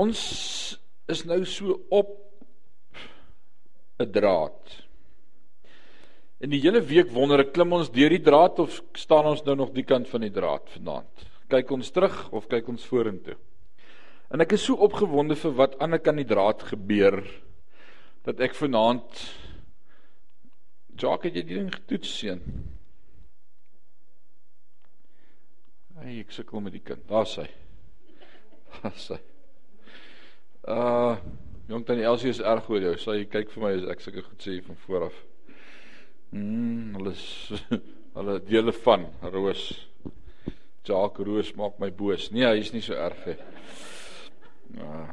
Ons is nou so op 'n draad. In die hele week wonder ek klim ons deur die draad of staan ons nou nog die kant van die draad vanaand? Kyk ons terug of kyk ons vorentoe? En ek is so opgewonde vir wat aan die kant die draad gebeur dat ek vanaand Jacques het jy die ding getoets sien. Hey, ek sukkel met die kind. Daar's hy. Daar's hy. Uh jong tannie Elsie is erg oor jou. Sy kyk vir my as ek sulke goed sê van voor af. Mm, hulle is hulle dele van Roos. Jacques Roos maak my boos. Nee, hy is nie so erg nie. Uh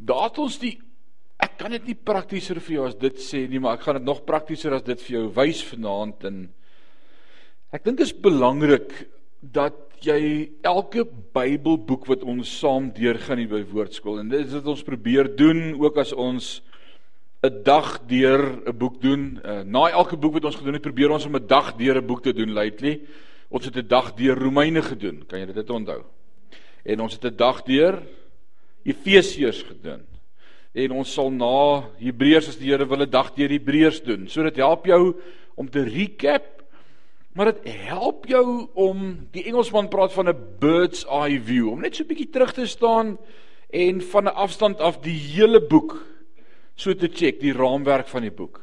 Daat ons die ek kan dit nie praktischer vir jou as dit sê nie, maar ek gaan dit nog praktischer as dit vir jou wys vanaand en ek dink dit is belangrik dat jy elke Bybelboek wat ons saam deurgaan hier by Woordskool en dit is wat ons probeer doen ook as ons 'n dag deur 'n boek doen. Uh, na elke boek wat ons gedoen het, probeer ons om 'n dag deur 'n boek te doen lately. Ons het 'n dag deur Romeine gedoen. Kan jy dit onthou? En ons het 'n dag deur Efesiërs gedoen. En ons sal na Hebreërs as die Here wil 'n dag deur Hebreërs doen. So dit help jou om te recap Maar dit help jou om die Engelsman praat van 'n bird's eye view, om net so 'n bietjie terug te staan en van 'n afstand af die hele boek so te check, die raamwerk van die boek.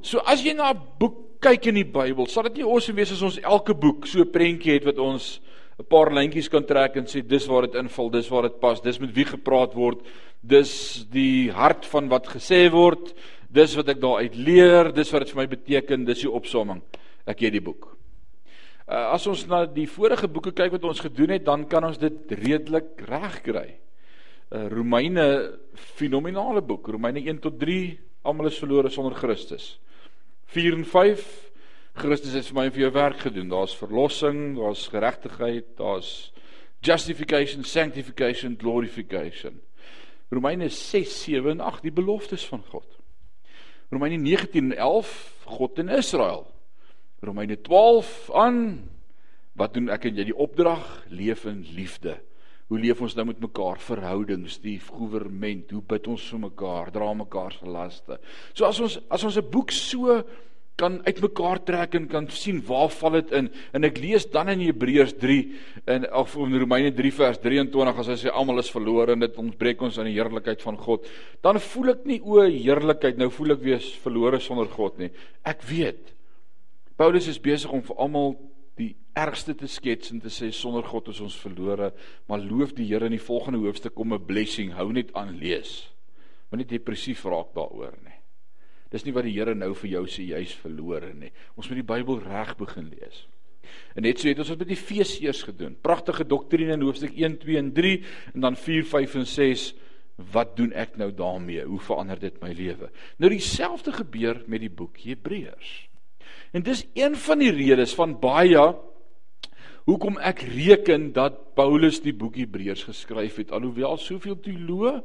So as jy na 'n boek kyk in die Bybel, sal dit nie awesome wees as ons elke boek so 'n prentjie het wat ons 'n paar lyntjies kan trek en sê dis waar dit inval, dis waar dit pas, dis met wie gepraat word, dis die hart van wat gesê word, dis wat ek daaruit leer, dis wat dit vir my beteken, dis die opsomming. Ek gee die boek. Uh, as ons na die vorige boeke kyk wat ons gedoen het, dan kan ons dit redelik regkry. Uh, Romeine fenominale boek, Romeine 1 tot 3, almal is verlore sonder Christus. 4 en 5 Christus het vir my en vir jou werk gedoen. Daar's verlossing, daar's geregtigheid, daar's justification, sanctification, glorification. Romeine 6, 7 en 8 die beloftes van God. Romeine 19 en 11 God en Israel. Romeine 12 aan. Wat doen ek en jy? Die opdrag leef in liefde. Hoe leef ons nou met mekaar? Verhoudings, die goewerment, hoe bid ons vir mekaar, dra mekaar se laste. So as ons as ons 'n boek so kan uitmekaar trek en kan sien waar val dit in. En ek lees dan in Hebreërs 3 in of in Romeine 3 vers 23 as hy sê almal is verlore en dit ontbreek ons aan die heerlikheid van God. Dan voel ek nie o heerlikheid nou voel ek wees verlore sonder God nie. Ek weet Paulus is besig om vir almal die ergste te skets en te sê sonder God is ons verlore, maar loof die Here in die volgende hoofstuk kom 'n blessing, hou net aan lees. Moenie depressief raak daaroor nie. Dis nie wat die Here nou vir jou sê jy's verlore nie. Ons moet die Bybel reg begin lees. En net so het ons dit met die Efesiërs gedoen. Pragtige doktrine in hoofstuk 1, 2 en 3 en dan 4, 5 en 6. Wat doen ek nou daarmee? Hoe verander dit my lewe? Nou dieselfde gebeur met die boek Hebreërs. En dis een van die redes van baie hoekom ek reken dat Paulus die boek Hebreërs geskryf het alhoewel soveel teoloë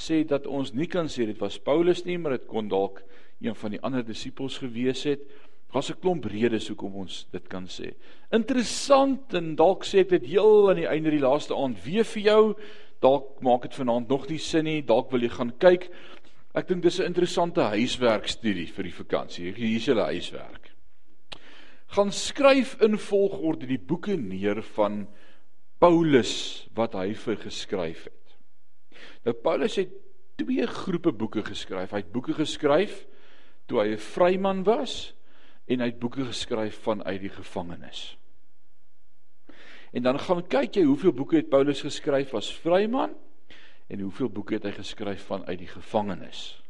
sê dat ons nie kan sê dit was Paulus nie maar dit kon dalk een van die ander disippels gewees het. Daar's 'n klomp redes hoekom ons dit kan sê. Interessant en dalk sê ek dit heel aan die einde die laaste aand weer vir jou. Dalk maak dit vanaand nog nie sin nie. Dalk wil jy gaan kyk. Ek dink dis 'n interessante huiswerkstudie vir die vakansie. Hier is julle huiswerk gaan skryf in volgorde die boeke neer van Paulus wat hy vir geskryf het. Nou Paulus het twee groepe boeke geskryf. Hy het boeke geskryf toe hy 'n vryman was en hy het boeke geskryf vanuit die gevangenis. En dan gaan kyk jy hoeveel boeke het Paulus geskryf as vryman en hoeveel boeke het hy geskryf vanuit die gevangenis.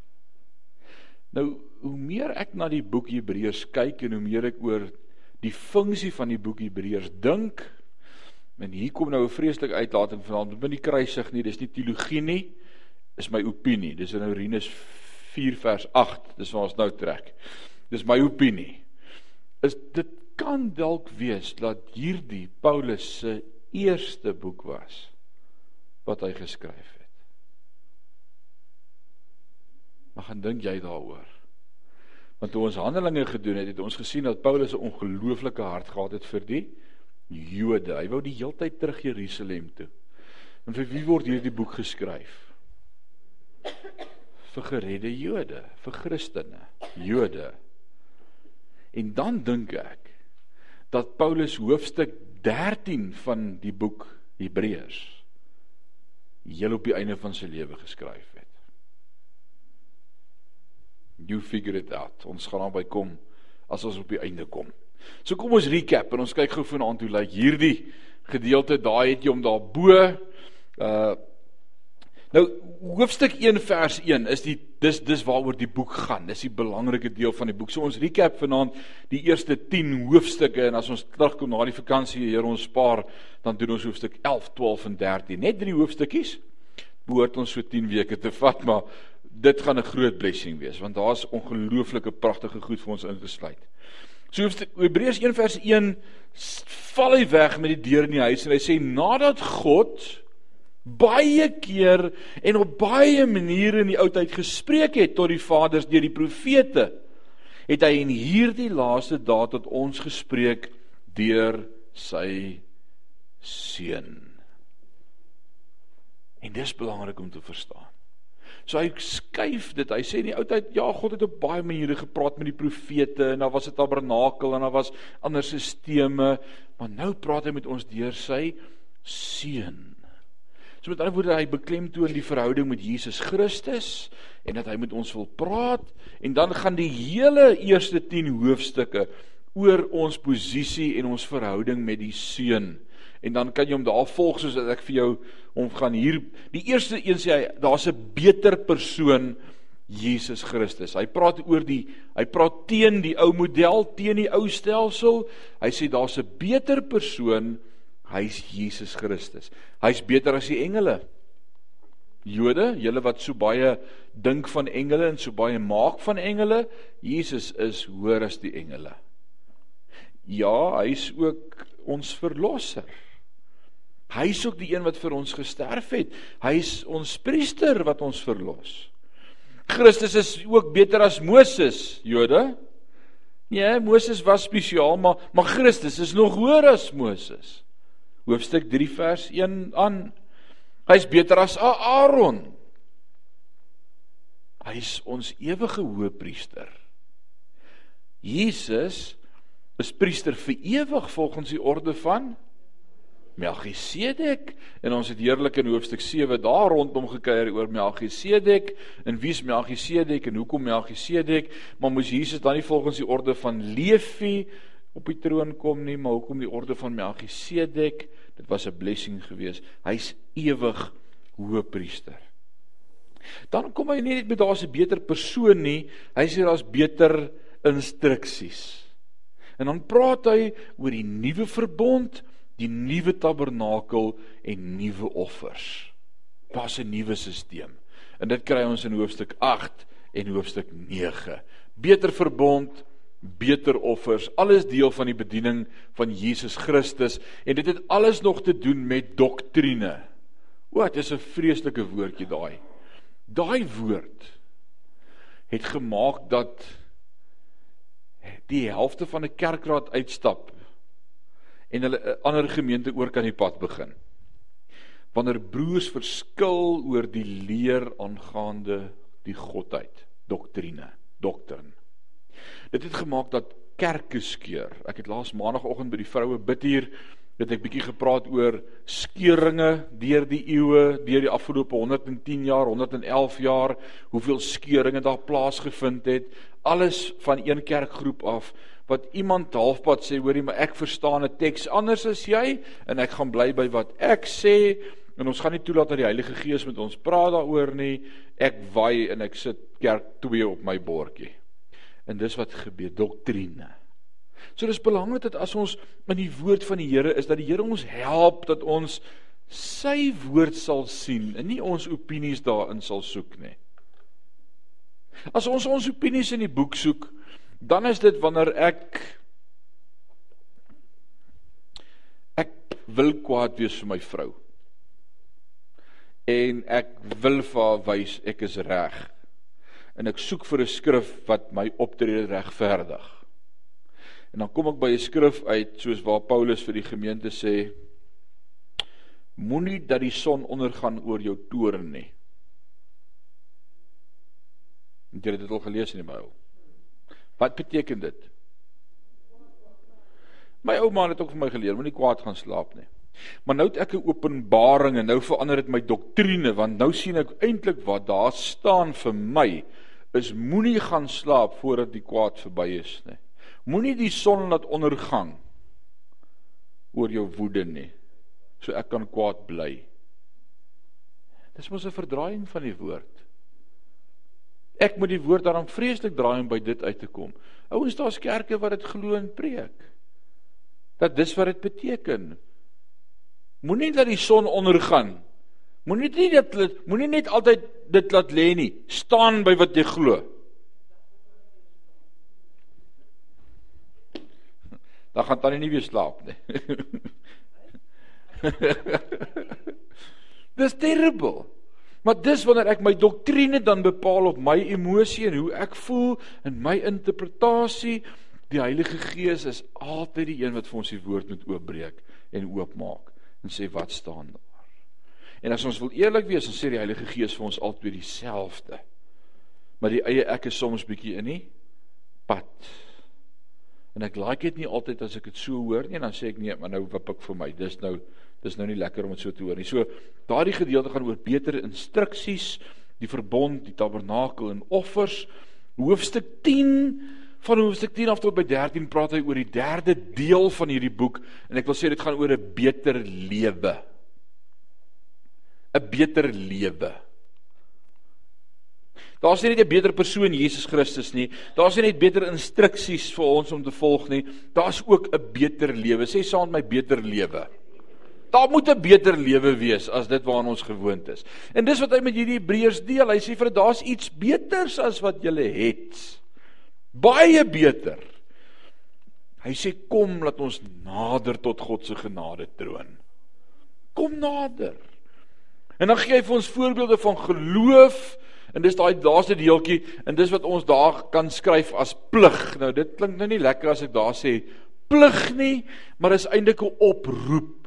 Nou, hoe meer ek na die boek Hebreërs kyk en hoe meer ek oor die funksie van die boek Hebreërs dink. En hier kom nou 'n vreeslike uitlating vanaand. Moet nie kruisig nie, dis nie teologie nie. Is my opinie. Dis in Orinus 4 vers 8. Dis waar ons nou trek. Dis my opinie. Is dit kan dalk wees dat hierdie Paulus se eerste boek was wat hy geskryf het. Maar gaan dink jy daaroor? Want toe ons Handelinge gedoen het, het ons gesien dat Paulus 'n ongelooflike hart gehad het vir die Jode. Hy wou die heeltyd terug Jerusalem toe. En vir wie word hierdie boek geskryf? Vir geredde Jode, vir Christene, Jode. En dan dink ek dat Paulus hoofstuk 13 van die boek Hebreërs heel op die einde van sy lewe geskryf het. You figure it out. Ons gaan daarby kom as ons op die einde kom. So kom ons recap en ons kyk gou vanaand hoe lyk hierdie gedeelte. Daai het jy om daarbo uh Nou hoofstuk 1 vers 1 is die dis dis waaroor die boek gaan. Dis die belangrike deel van die boek. So ons recap vanaand die eerste 10 hoofstukke en as ons terugkom na die vakansie, Here ons spaar, dan doen ons hoofstuk 11, 12 en 13. Net drie hoofstukkies. Behoort ons so 10 weke te vat, maar dit gaan 'n groot blessing wees want daar's ongelooflike pragtige goed vir ons ingesluit. So Hebreërs 1 vers 1 val hy weg met die deur in die huis en hy sê nadat God baie keer en op baie maniere in die oudheid gespreek het tot die vaders deur die profete het hy in hierdie laaste dae tot ons gespreek deur sy seun. En dis belangrik om te verstaan. So hy skuif dit. Hy sê in die ou tyd ja, God het op baie maniere gepraat met die profete en daar was 'n tabernakel en daar was ander sisteme, maar nou praat hy met ons deur sy seun. So met ander woorde hy beklemtoon die verhouding met Jesus Christus en dat hy met ons wil praat en dan gaan die hele eerste 10 hoofstukke oor ons posisie en ons verhouding met die seun. En dan kan jy hom daar volg soos ek vir jou hom gaan hier die eerste een sê hy daar's 'n beter persoon Jesus Christus. Hy praat oor die hy praat teen die ou model, teen die ou stelsel. Hy sê daar's 'n beter persoon Hy's Jesus Christus. Hy's beter as die engele. Jode, julle wat so baie dink van engele en so baie maak van engele, Jesus is hoër as die engele. Ja, hy's ook ons verlosser. Hy's ook die een wat vir ons gesterf het. Hy's ons priester wat ons verlos. Christus is ook beter as Moses, Jode. Nee, Moses was spesiaal, maar maar Christus is nog hoër as Moses hoofstuk 3 vers 1 aan. Hy's beter as Aaron. Hy's ons ewige hoëpriester. Jesus is priester vir ewig volgens die orde van Melchisedek en ons het heerlik in hoofstuk 7 daar rondom gekuier oor Melchisedek en wie's Melchisedek en hoekom Melchisedek maar moes Jesus dan nie volgens die orde van Levi op die troon kom nie, maar hoekom die orde van Melchisedek? Dit was 'n blessing geweest. Hy's ewig hoëpriester. Dan kom hy nie net met daar's 'n beter persoon nie, hy sê daar's beter instruksies. En dan praat hy oor die nuwe verbond, die nuwe tabernakel en nuwe offers. Daar's 'n nuwe stelsel. En dit kry ons in hoofstuk 8 en hoofstuk 9. Beter verbond, beter offers, alles deel van die bediening van Jesus Christus en dit het alles nog te doen met doktrine. O, dit is 'n vreeslike woordjie daai. Daai woord het gemaak dat die helfte van 'n kerkraad uitstap en hulle 'n ander gemeente oor kan die pad begin. Wanneer broers verskil oor die leer aangaande die godheid, doktrine, doktrine Dit het gemaak dat kerke skeur. Ek het laas maandagooggend by die vroue bid hier het ek bietjie gepraat oor skeuringe deur die eeue, deur die afgelope 110 jaar, 111 jaar, hoeveel skeuringe daar plaasgevind het, alles van een kerkgroep af wat iemand halfpad sê hoorie maar ek verstaan 'n teks anders as jy en ek gaan bly by wat ek sê en ons gaan nie toelaat dat die Heilige Gees met ons praat daaroor nie. Ek waai en ek sit kerk 2 op my bordjie. En dis wat gebeur, doktrine. So dis belangrik dat as ons in die woord van die Here is dat die Here ons help dat ons sy woord sal sien en nie ons opinies daarin sal soek nie. As ons ons opinies in die boek soek, dan is dit wanneer ek ek wil kwaad wees vir my vrou. En ek wil vir haar wys ek is reg en ek soek vir 'n skrif wat my optrede regverdig. En dan kom ek by 'n skrif uit soos waar Paulus vir die gemeente sê Moenie dat die son ondergaan oor jou toren nie. Het jy dit al gelees in die Bybel? Wat beteken dit? My ouma het ook vir my geleer, moenie kwaad gaan slaap nie. Maar nou het ek 'n openbaring en nou verander dit my doktrine want nou sien ek eintlik wat daar staan vir my is moenie gaan slaap voordat die kwaad verby is nie. Moenie die son laat ondergang oor jou woede nie. So ek kan kwaad bly. Dis mos 'n verdraaiing van die woord. Ek moet die woord daarom vreeslik draai om by dit uit te kom. Ouens, daar's kerke wat dit glo en preek. Dat dis wat dit beteken. Moenie dat die son ondergaan. Moenie net dit moenie net altyd dit laat lê nie. Staan by wat jy glo. Dan gaan tannie nie weer slaap nie. dis terrible. Maar dis wanneer ek my doktrine dan bepaal op my emosie en hoe ek voel en my interpretasie, die Heilige Gees is altyd die een wat vir ons die woord moet oopbreek en oopmaak en sê wat staan daar. En as ons wil eerlik wees, dan sê die Heilige Gees vir ons altyd dieselfde. Maar die eie ek is soms bietjie in nie pad. En ek like dit nie altyd as ek dit so hoor nie, dan sê ek nee, maar nou wip ek vir my. Dis nou dis nou nie lekker om dit so te hoor nie. So daardie gedeelte gaan oor beter instruksies, die verbond, die tabernakel en offers. Hoofstuk 10 van hoofstuk 10 af tot by 13 praat hy oor die derde deel van hierdie boek en ek wil sê dit gaan oor 'n beter lewe. 'n Beter lewe. Daar's nie net 'n beter persoon Jesus Christus nie. Daar's nie net beter instruksies vir ons om te volg nie. Daar's ook 'n beter lewe. Sê saam met my beter lewe. Daar moet 'n beter lewe wees as dit waaraan ons gewoond is. En dis wat hy met hierdie Hebreërs deel. Hy sê vir daar's iets beters as wat julle het baie beter. Hy sê kom laat ons nader tot God se genade troon. Kom nader. En dan gee hy vir ons voorbeelde van geloof en dis daai laaste deeltjie en dis wat ons daar kan skryf as plig. Nou dit klink nou nie lekker as ek daar sê plig nie, maar is eintlik 'n oproep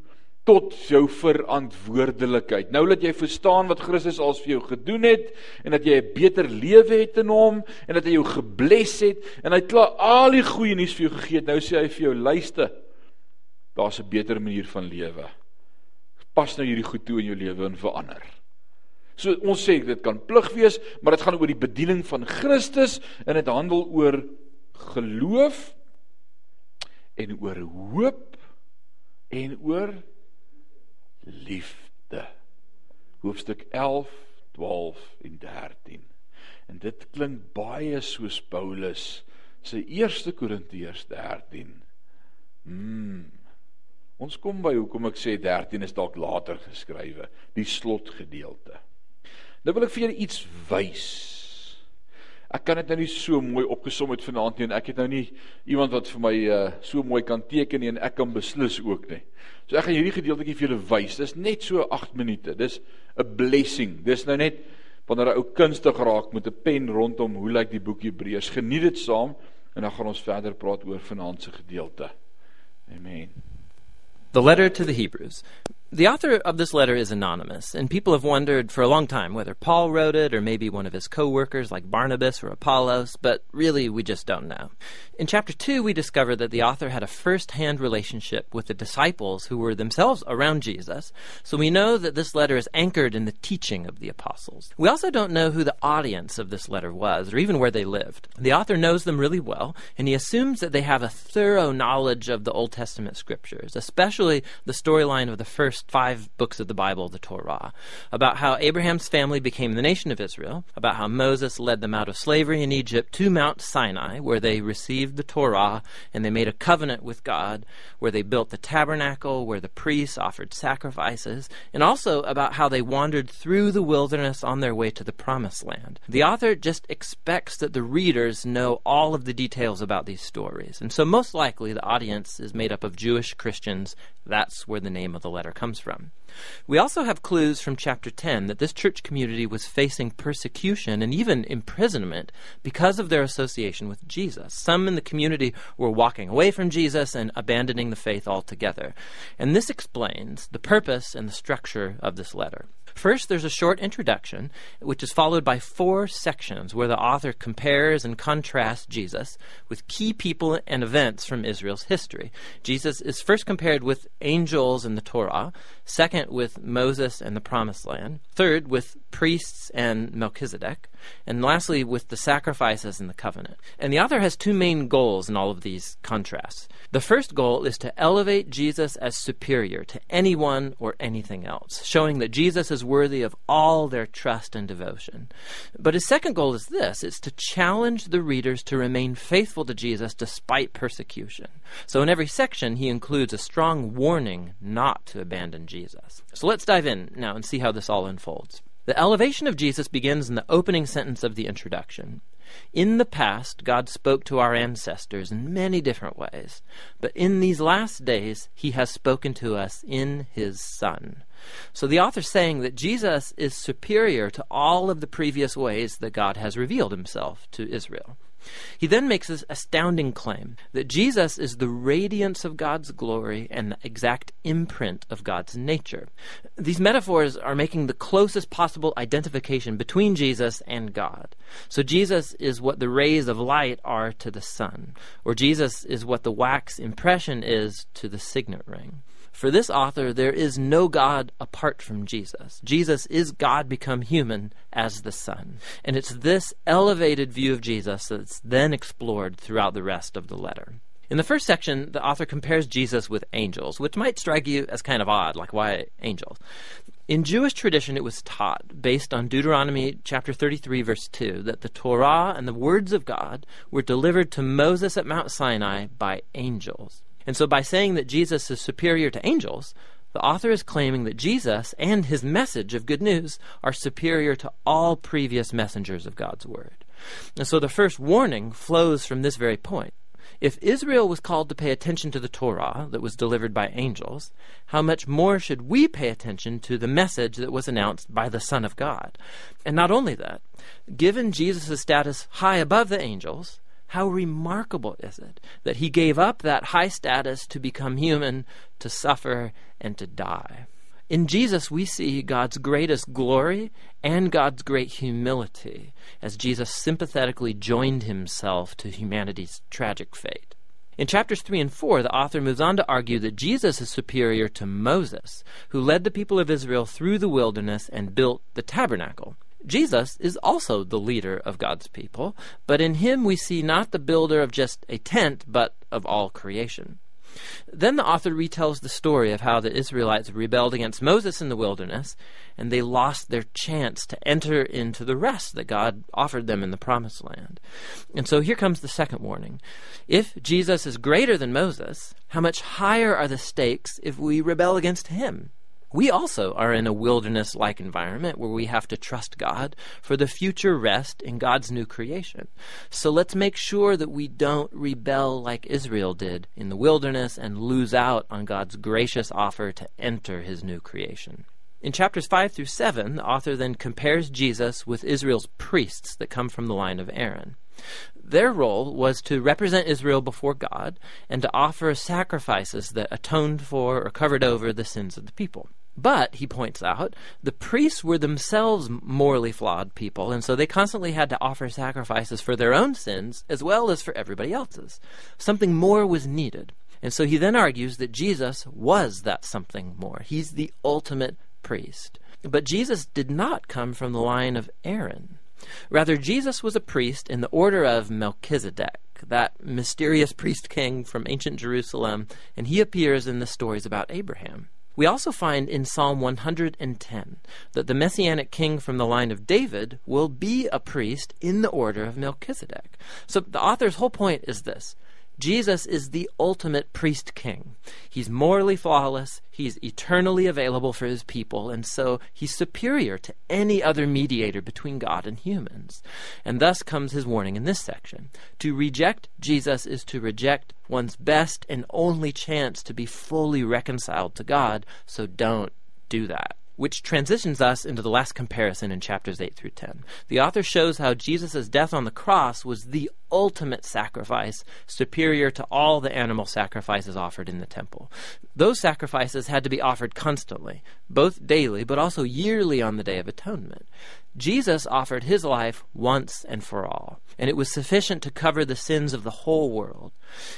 tot jou verantwoordelikheid. Nou dat jy verstaan wat Christus al vir jou gedoen het en dat jy 'n beter lewe het in hom en dat hy jou gebless het en hy het klaar al die goeie nuus vir jou gegee. Nou sê hy vir jou luister. Daar's 'n beter manier van lewe. Pas nou hierdie goed toe in jou lewe en verander. So ons sê dit kan plig wees, maar dit gaan oor die bediening van Christus en dit handel oor geloof en oor hoop en oor liefde. Hoofstuk 11, 12 en 13. En dit klink baie soos Paulus se eerste Korintiërs 13. Mm. Ons kom by hoekom ek sê 13 is dalk later geskrywe, die slotgedeelte. Nou wil ek vir julle iets wys ek kan dit nou nie so mooi opgesom het vanaand nie en ek het nou nie iemand wat vir my uh, so mooi kan teken nie en ek kan beslis ook nie. So ek gaan hierdie gedeeltjie vir julle wys. Dis net so 8 minute. Dis 'n blessing. Dis nou net wanneer 'n ou kunstig raak met 'n pen rondom hoe lyk die boek Hebreërs. Geniet dit saam en dan gaan ons verder praat oor vanaand se gedeelte. Amen. The letter to the Hebrews. The author of this letter is anonymous, and people have wondered for a long time whether Paul wrote it or maybe one of his co workers like Barnabas or Apollos, but really we just don't know. In chapter 2, we discover that the author had a first hand relationship with the disciples who were themselves around Jesus, so we know that this letter is anchored in the teaching of the apostles. We also don't know who the audience of this letter was or even where they lived. The author knows them really well, and he assumes that they have a thorough knowledge of the Old Testament scriptures, especially the storyline of the first five books of the Bible, the Torah, about how Abraham's family became the nation of Israel, about how Moses led them out of slavery in Egypt to Mount Sinai, where they received the Torah and they made a covenant with God, where they built the tabernacle, where the priests offered sacrifices, and also about how they wandered through the wilderness on their way to the promised land. The author just expects that the readers know all of the details about these stories, and so most likely the audience is made up of Jewish Christians. That's where the name of the letter comes comes from. We also have clues from chapter 10 that this church community was facing persecution and even imprisonment because of their association with Jesus. Some in the community were walking away from Jesus and abandoning the faith altogether. And this explains the purpose and the structure of this letter. First, there's a short introduction, which is followed by four sections where the author compares and contrasts Jesus with key people and events from Israel's history. Jesus is first compared with angels in the Torah, second, with Moses and the Promised Land, third, with priests and Melchizedek, and lastly, with the sacrifices in the covenant. And the author has two main goals in all of these contrasts. The first goal is to elevate Jesus as superior to anyone or anything else, showing that Jesus is worthy of all their trust and devotion. But his second goal is this it's to challenge the readers to remain faithful to Jesus despite persecution. So in every section, he includes a strong warning not to abandon Jesus. So let's dive in now and see how this all unfolds. The elevation of Jesus begins in the opening sentence of the introduction. In the past, God spoke to our ancestors in many different ways, but in these last days, He has spoken to us in His Son. So the author's saying that Jesus is superior to all of the previous ways that God has revealed Himself to Israel. He then makes this astounding claim that Jesus is the radiance of God's glory and the exact imprint of God's nature. These metaphors are making the closest possible identification between Jesus and God. So Jesus is what the rays of light are to the sun, or Jesus is what the wax impression is to the signet ring. For this author, there is no God apart from Jesus. Jesus is God become human as the Son. And it's this elevated view of Jesus that's then explored throughout the rest of the letter. In the first section, the author compares Jesus with angels, which might strike you as kind of odd, like why angels? In Jewish tradition, it was taught, based on Deuteronomy chapter 33, verse 2, that the Torah and the words of God were delivered to Moses at Mount Sinai by angels. And so by saying that Jesus is superior to angels, the author is claiming that Jesus and his message of good news are superior to all previous messengers of God's word. And so the first warning flows from this very point. If Israel was called to pay attention to the Torah that was delivered by angels, how much more should we pay attention to the message that was announced by the Son of God? And not only that, given Jesus' status high above the angels, how remarkable is it that he gave up that high status to become human, to suffer, and to die? In Jesus, we see God's greatest glory and God's great humility as Jesus sympathetically joined himself to humanity's tragic fate. In chapters 3 and 4, the author moves on to argue that Jesus is superior to Moses, who led the people of Israel through the wilderness and built the tabernacle. Jesus is also the leader of God's people, but in him we see not the builder of just a tent, but of all creation. Then the author retells the story of how the Israelites rebelled against Moses in the wilderness, and they lost their chance to enter into the rest that God offered them in the promised land. And so here comes the second warning. If Jesus is greater than Moses, how much higher are the stakes if we rebel against him? We also are in a wilderness like environment where we have to trust God for the future rest in God's new creation. So let's make sure that we don't rebel like Israel did in the wilderness and lose out on God's gracious offer to enter his new creation. In chapters 5 through 7, the author then compares Jesus with Israel's priests that come from the line of Aaron. Their role was to represent Israel before God and to offer sacrifices that atoned for or covered over the sins of the people. But, he points out, the priests were themselves morally flawed people, and so they constantly had to offer sacrifices for their own sins as well as for everybody else's. Something more was needed. And so he then argues that Jesus was that something more. He's the ultimate priest. But Jesus did not come from the line of Aaron. Rather, Jesus was a priest in the order of Melchizedek, that mysterious priest king from ancient Jerusalem, and he appears in the stories about Abraham. We also find in Psalm 110 that the messianic king from the line of David will be a priest in the order of Melchizedek. So the author's whole point is this Jesus is the ultimate priest king. He's morally flawless, he's eternally available for his people, and so he's superior to any other mediator between God and humans. And thus comes his warning in this section. To reject Jesus is to reject one's best and only chance to be fully reconciled to God, so don't do that which transitions us into the last comparison in chapters 8 through 10. The author shows how Jesus' death on the cross was the ultimate sacrifice, superior to all the animal sacrifices offered in the temple. Those sacrifices had to be offered constantly, both daily, but also yearly on the Day of Atonement. Jesus offered his life once and for all, and it was sufficient to cover the sins of the whole world.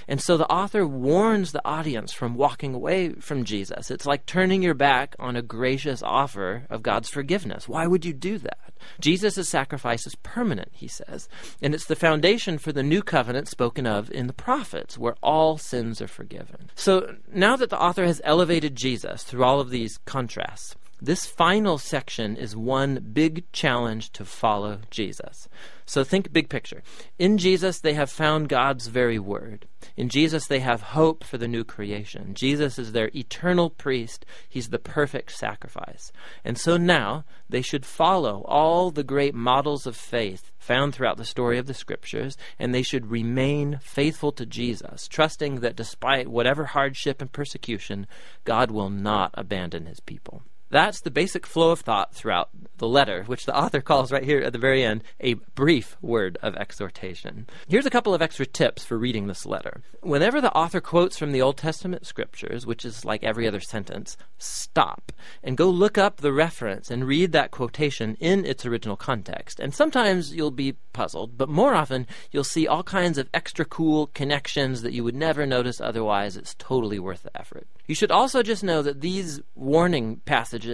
And so the author warns the audience from walking away from Jesus. It's like turning your back on a gracious offer of God's forgiveness. Why would you do that? Jesus' sacrifice is permanent, he says, and it's the foundation for the new covenant spoken of in the prophets, where all sins are forgiven. So now that the author has elevated Jesus through all of these contrasts, this final section is one big challenge to follow Jesus. So think big picture. In Jesus, they have found God's very word. In Jesus, they have hope for the new creation. Jesus is their eternal priest. He's the perfect sacrifice. And so now they should follow all the great models of faith found throughout the story of the scriptures, and they should remain faithful to Jesus, trusting that despite whatever hardship and persecution, God will not abandon his people. That's the basic flow of thought throughout the letter, which the author calls right here at the very end a brief word of exhortation. Here's a couple of extra tips for reading this letter. Whenever the author quotes from the Old Testament scriptures, which is like every other sentence, stop and go look up the reference and read that quotation in its original context. And sometimes you'll be puzzled, but more often you'll see all kinds of extra cool connections that you would never notice otherwise. It's totally worth the effort. You should also just know that these warning passages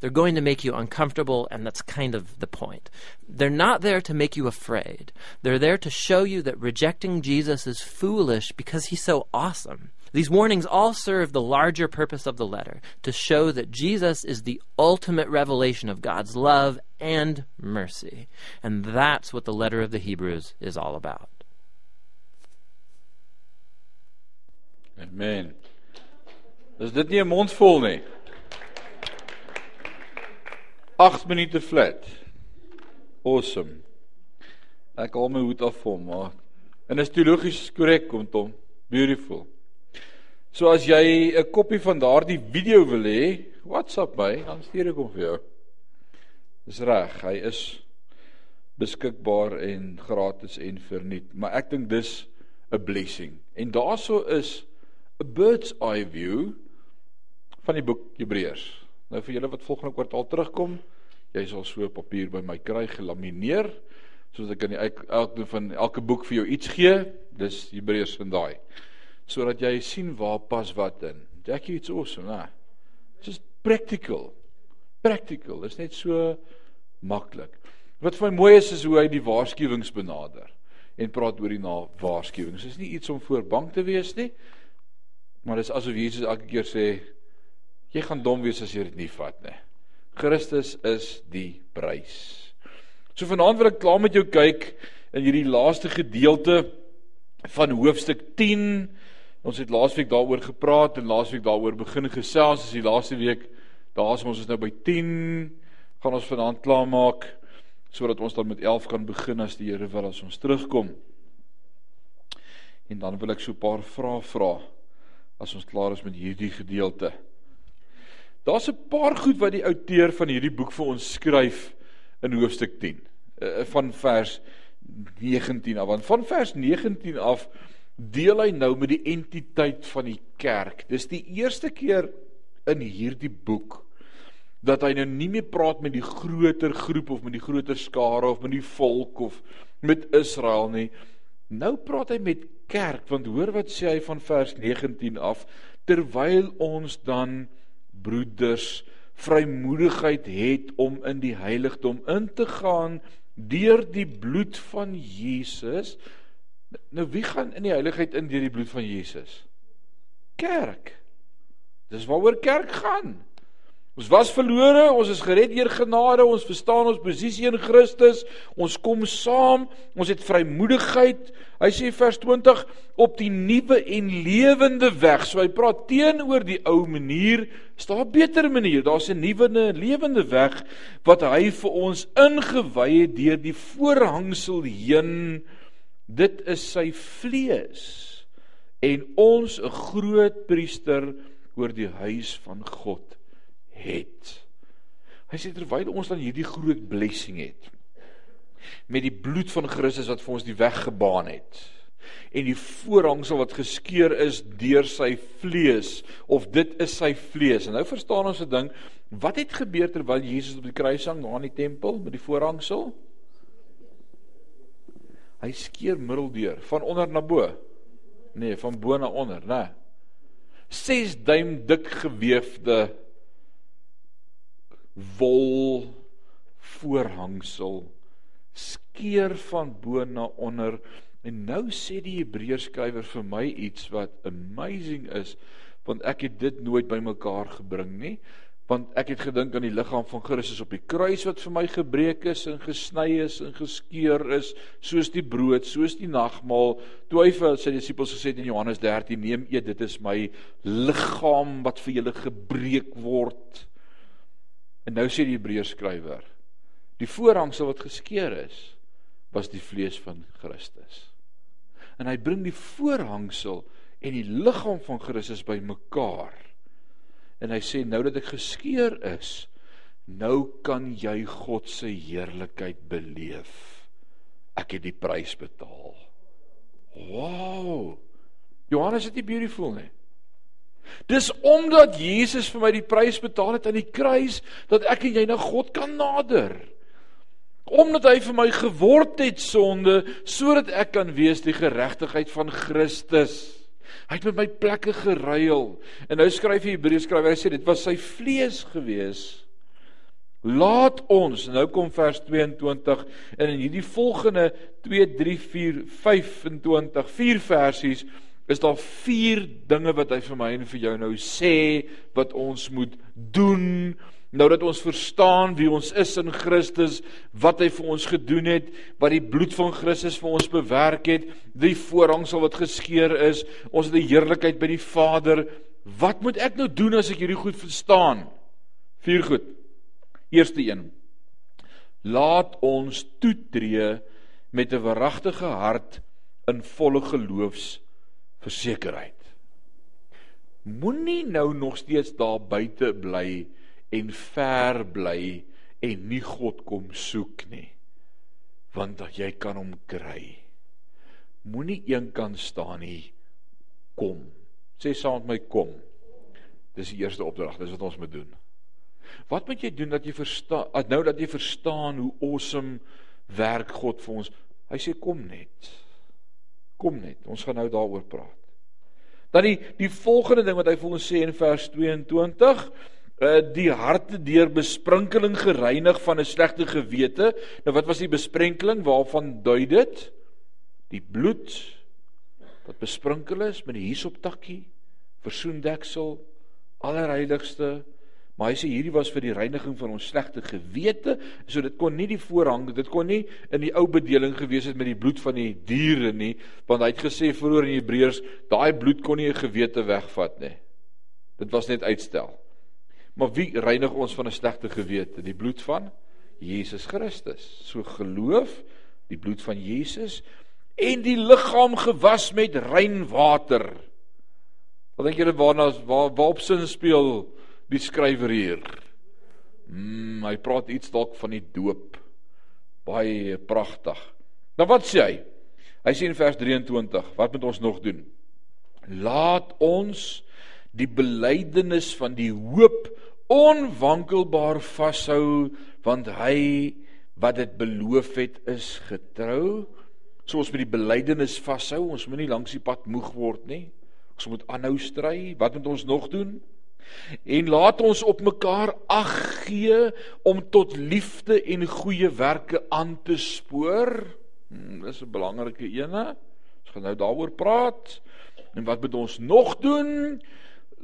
they're going to make you uncomfortable, and that's kind of the point. They're not there to make you afraid. They're there to show you that rejecting Jesus is foolish because he's so awesome. These warnings all serve the larger purpose of the letter to show that Jesus is the ultimate revelation of God's love and mercy. And that's what the letter of the Hebrews is all about. Amen. Is dit nie 'n mond nie? 8 minute flat. Awesome. Ek haal my hoed af vir hom, maar en is teologies korrek kom hom. Beautiful. So as jy 'n koppie van daardie video wil hê, WhatsApp my, dan stuur ek hom vir jou. Dis reg, hy is beskikbaar en gratis en verniet, maar ek dink dis 'n blessing. En daaroor is 'n bird's eye view van die boek Hebreërs. Nou vir julle wat volgende kwartaal terugkom, jy sal so papier by my kry gelamineer soos ek aan die elke van elke boek vir jou iets gee, dis Hebreërs van daai. Sodat jy sien waar pas wat in. Jackie it's awesome, né? Just practical. Practical. Dit is net so maklik. Wat vir my mooi is is hoe hy die waarskuwings benader en praat oor die na waarskuwings. Dit is nie iets om voor bang te wees nie. Maar dis asof Jesus elke keer sê Jy gaan dom wees as jy dit nie vat nie. Christus is die prys. So vanaand wil ek klaar met jou kyk in hierdie laaste gedeelte van hoofstuk 10. Ons het laasweek daaroor gepraat en laasweek daaroor begin gesels. Dis die laaste week. Daar's ons is nou by 10. Gaan ons vanaand klaar maak sodat ons dan met 11 kan begin as die Here wil as ons terugkom. En dan wil ek so 'n paar vrae vra as ons klaar is met hierdie gedeelte. Daar's 'n paar goed wat die outeur van hierdie boek vir ons skryf in hoofstuk 10 uh, eh, van vers 19 af. Want van vers 19 af deel hy nou met die entiteit van die kerk. Dis die eerste keer in hierdie boek dat hy nou nie meer praat met die groter groep of met die groter skare of met die volk of met Israel nie. Nou praat hy met kerk want hoor wat sê hy van vers 19 af terwyl ons dan broeders vrymoedigheid het om in die heiligdom in te gaan deur die bloed van Jesus. Nou wie gaan in die heiligheid in deur die bloed van Jesus? Kerk. Dis waaroor kerk gaan. Ons was verlore, ons is gered deur genade, ons verstaan ons posisie in Christus, ons kom saam, ons het vrymoedigheid. Hy sê vers 20 op die nuwe en lewende weg. So hy praat teenoor die ou manier, is daar 'n beter manier. Daar's 'n nuwe en lewende weg wat hy vir ons ingewy het deur die voorhangsel heen. Dit is sy vlees en ons 'n groot priester oor die huis van God het. Hy sê terwyl ons dan hierdie groot blessing het met die bloed van Christus wat vir ons die weg gebaan het en die voorhangsel wat geskeur is deur sy vlees of dit is sy vlees. En nou verstaan ons 'n ding, wat het gebeur terwyl Jesus op die kruis hang daar in die tempel met die voorhangsel? Hy skeur middeldeur van onder na bo. Nee, van bo na onder, né? 6 duim dik gewefde wol voorhangsel skeer van bo na onder. En nou sê die Hebreërs skrywer vir my iets wat amazing is want ek het dit nooit bymekaar gebring nie want ek het gedink aan die liggaam van Christus op die kruis wat vir my gebreek is en gesny is en geskeur is soos die brood soos die nagmaal. Toe hy vir sy disippels gesê het in Johannes 13 neem eet dit is my liggaam wat vir julle gebreek word En nou sê die Hebreërs skrywer, die voorhangsel wat geskeur is, was die vlees van Christus. En hy bring die voorhangsel en die liggaam van Christus bymekaar. En hy sê nou dat ek geskeur is, nou kan jy God se heerlikheid beleef. Ek het die prys betaal. Wow! Johannes is dit beautiful nie? Dis omdat Jesus vir my die prys betaal het aan die kruis dat ek en jy na God kan nader. Omdat hy vir my geword het sonde sodat ek kan wees die geregtigheid van Christus. Hy het met my plekke geruil. En nou skryf die Hebreërs skrywer hy sê dit was sy vlees gewees. Laat ons nou kom vers 22 en in hierdie volgende 2 3 4 25 vier versies is daar vier dinge wat hy vir my en vir jou nou sê wat ons moet doen nou dat ons verstaan wie ons is in Christus, wat hy vir ons gedoen het, wat die bloed van Christus vir ons bewerk het, die voorhangsel wat geskeur is, ons het die heerlikheid by die Vader. Wat moet ek nou doen as ek hierdie goed verstaan? Vier goed. Eerste een. Laat ons toetree met 'n verragtige hart in volle geloofs versekerheid. Moenie nou nog steeds daar buite bly en ver bly en nie God kom soek nie. Want dat jy kan hom kry. Moenie eenkant staan nie. Kom. Sê saam met my kom. Dis die eerste opdrag, dis wat ons moet doen. Wat moet jy doen dat jy verstaan nou dat jy verstaan hoe awesome werk God vir ons? Hy sê kom net. Kom net. Ons gaan nou daaroor praat. Dan die die volgende ding wat hy vir ons sê in vers 22, uh die harte deur besprinkeling gereinig van 'n slegte gewete. Nou wat was die besprenkeling? Waarvan dui dit? Die bloed wat besprinkel is met die hisoptakkie, versoendeksel, allerheiligste Maar hy sê hierdie was vir die reiniging van ons slegte gewete, so dit kon nie die voorhang, dit kon nie in die ou bedeling gewees het met die bloed van die diere nie, want hy het gesê vroeër in Hebreërs, daai bloed kon nie 'n gewete wegvat nie. Dit was net uitstel. Maar wie reinig ons van 'n slegte gewete? Die bloed van Jesus Christus. So geloof, die bloed van Jesus en die liggaam gewas met rein water. Wat dink julle waarna waar waarop sin speel die skrywer hier. Mm, hy praat iets dalk van die doop. Baie pragtig. Nou wat sê hy? Hy sê in vers 23, wat moet ons nog doen? Laat ons die belydenis van die hoop onwankelbaar vashou want hy wat dit beloof het is getrou. So ons moet die belydenis vashou. Ons moenie langs die pad moeg word nie. Ons moet aanhou stry. Wat moet ons nog doen? En laat ons op mekaar ag gee om tot liefde en goeie werke aan te spoor. Hmm, dis 'n belangrike ene. Ons gaan nou daaroor praat. En wat moet ons nog doen?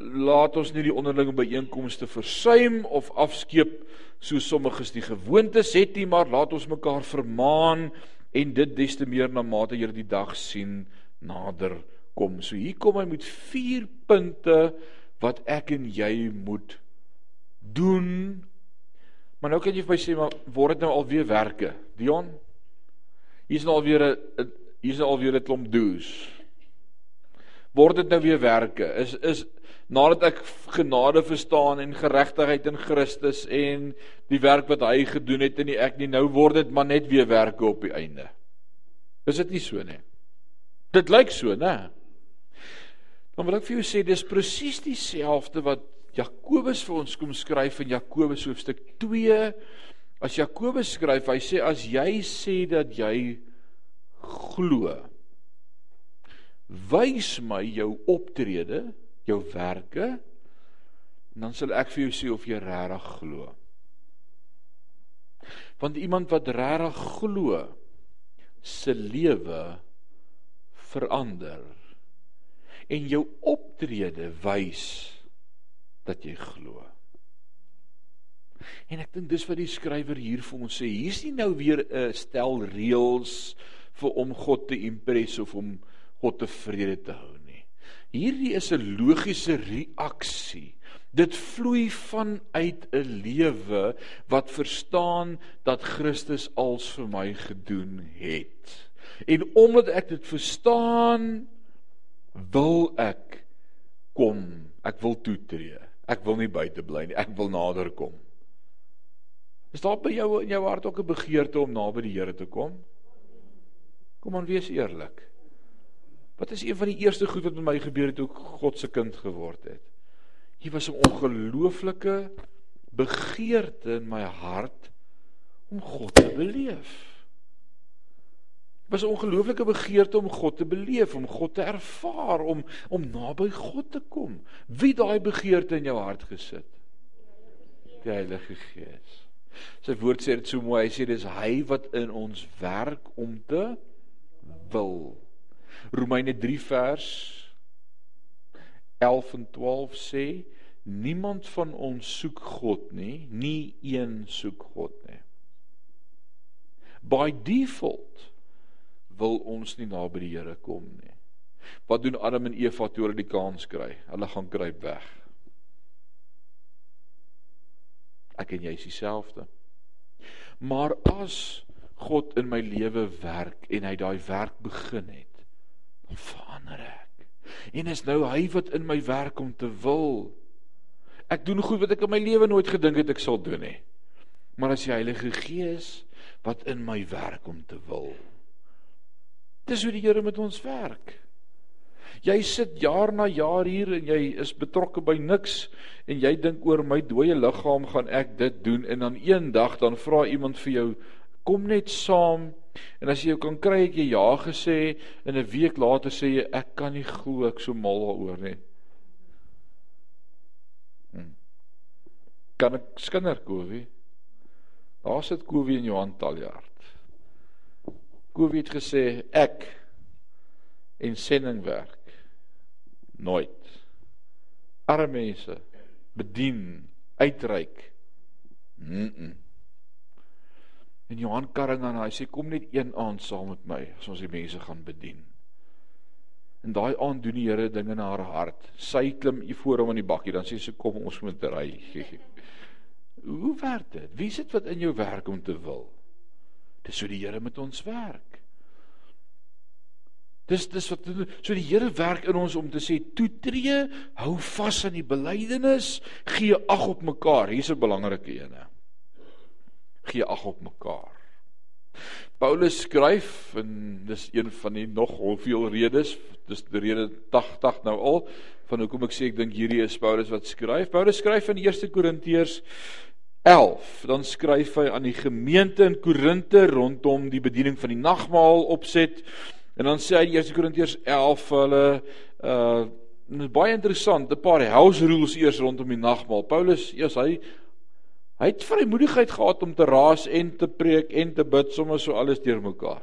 laat ons nie die onderlinge byeenkomste versuim of afskeep so sommiges die gewoontes het nie, maar laat ons mekaar vermaan en dit des te meer na mate jy die dag sien nader kom. So hier kom hy met 4 punte wat ek en jy moet doen. Maar nou kan jy vir my sê maar word dit nou alweer werke? Dion. Hier's nou alweer 'n hier's nou alweer 'n klomp do's. Word dit nou weer werke? Is is nadat ek genade verstaan en geregtigheid in Christus en die werk wat hy gedoen het en nie ek nie nou word dit maar net weer werke op die einde. Is dit nie so nie? Dit lyk so, né? Dan wil ek vir jou sê dis presies dieselfde wat Jakobus vir ons kom skryf in Jakobus hoofstuk 2. As Jakobus skryf, hy sê as jy sê dat jy glo, wys my jou optrede jou werke dan sal ek vir jou sê of jy regtig glo. Want iemand wat regtig glo se lewe verander en jou optrede wys dat jy glo. En ek dink dis wat die skrywer hier vir ons sê. Hier's nie nou weer 'n stel reëls vir om God te impress of om God tevrede te hou Hierdie is 'n logiese reaksie. Dit vloei vanuit 'n lewe wat verstaan dat Christus als vir my gedoen het. En omdat ek dit verstaan, wil ek kom. Ek wil toetree. Ek wil nie buite bly nie. Ek wil nader kom. Is daar by jou in jou hart ook 'n begeerte om naby die Here te kom? Kom aan, wees eerlik. Wat is een van die eerste goed wat met my gebeur het toe ek God se kind geword het? Hier was 'n ongelooflike begeerte in my hart om God te beleef. Was 'n ongelooflike begeerte om God te beleef, om God te ervaar, om om naby God te kom. Wie daai begeerte in jou hart gesit? Die Heilige Gees. Sy woord sê dit so mooi. Hy sê dis hy wat in ons werk om te wil. Romeine 3 vers 11 en 12 sê niemand van ons soek God nie, nie een soek God nie. By default wil ons nie naby die Here kom nie. Wat doen Adam en Eva toe hulle die kans kry? Hulle gaan kruip weg. Ek en jy is dieselfde. Maar as God in my lewe werk en hy daai werk begin het, verander ek. En is nou hy wat in my werk om te wil. Ek doen goed wat ek in my lewe nooit gedink het ek sal doen nie. Maar as die Heilige Gees wat in my werk om te wil. Dis hoe die Here met ons werk. Jy sit jaar na jaar hier en jy is betrokke by niks en jy dink oor my dooie liggaam gaan ek dit doen en dan eendag dan vra iemand vir jou kom net saam En as jy jou kan kry het jy ja gesê en 'n week later sê jy ek kan nie glo ek so mal daaroor nie. Hmm. Kan ek skinder Kowie? Daar sit Kowie in Johan Taljaard. Het gesê ek en sendingwerk nooit arme mense bedien uitreik. Mm. -mm. En Johan Karring aan hy sê kom net een aand saam met my as ons die mense gaan bedien. En daai aand doen die Here dinge in haar hart. Sy klim hier voor hom in die bakkie dan sê sy kom ons moet ry. Hoe werk dit? Wie sit wat in jou werk om te wil? Dis so die Here met ons werk. Dis dis wat so die Here werk in ons om te sê toetree, hou vas aan die belydenis, gee ag op mekaar. Hier's 'n belangrike een gee ag op mekaar. Paulus skryf en dis een van die nog hoeveel redes, dis die rede 80 nou al van hoekom ek sê ek dink hierdie is Paulus wat skryf. Paulus skryf in 1 Korintiërs 11. Dan skryf hy aan die gemeente in Korinte rondom die bediening van die nagmaal opset. En dan sê hy in 1 Korintiërs 11 vir hulle uh baie interessant, 'n paar house rules eers rondom die nagmaal. Paulus, eers hy Hy het vrymoedigheid gehad om te raas en te preek en te bid sommer so alles deurmekaar.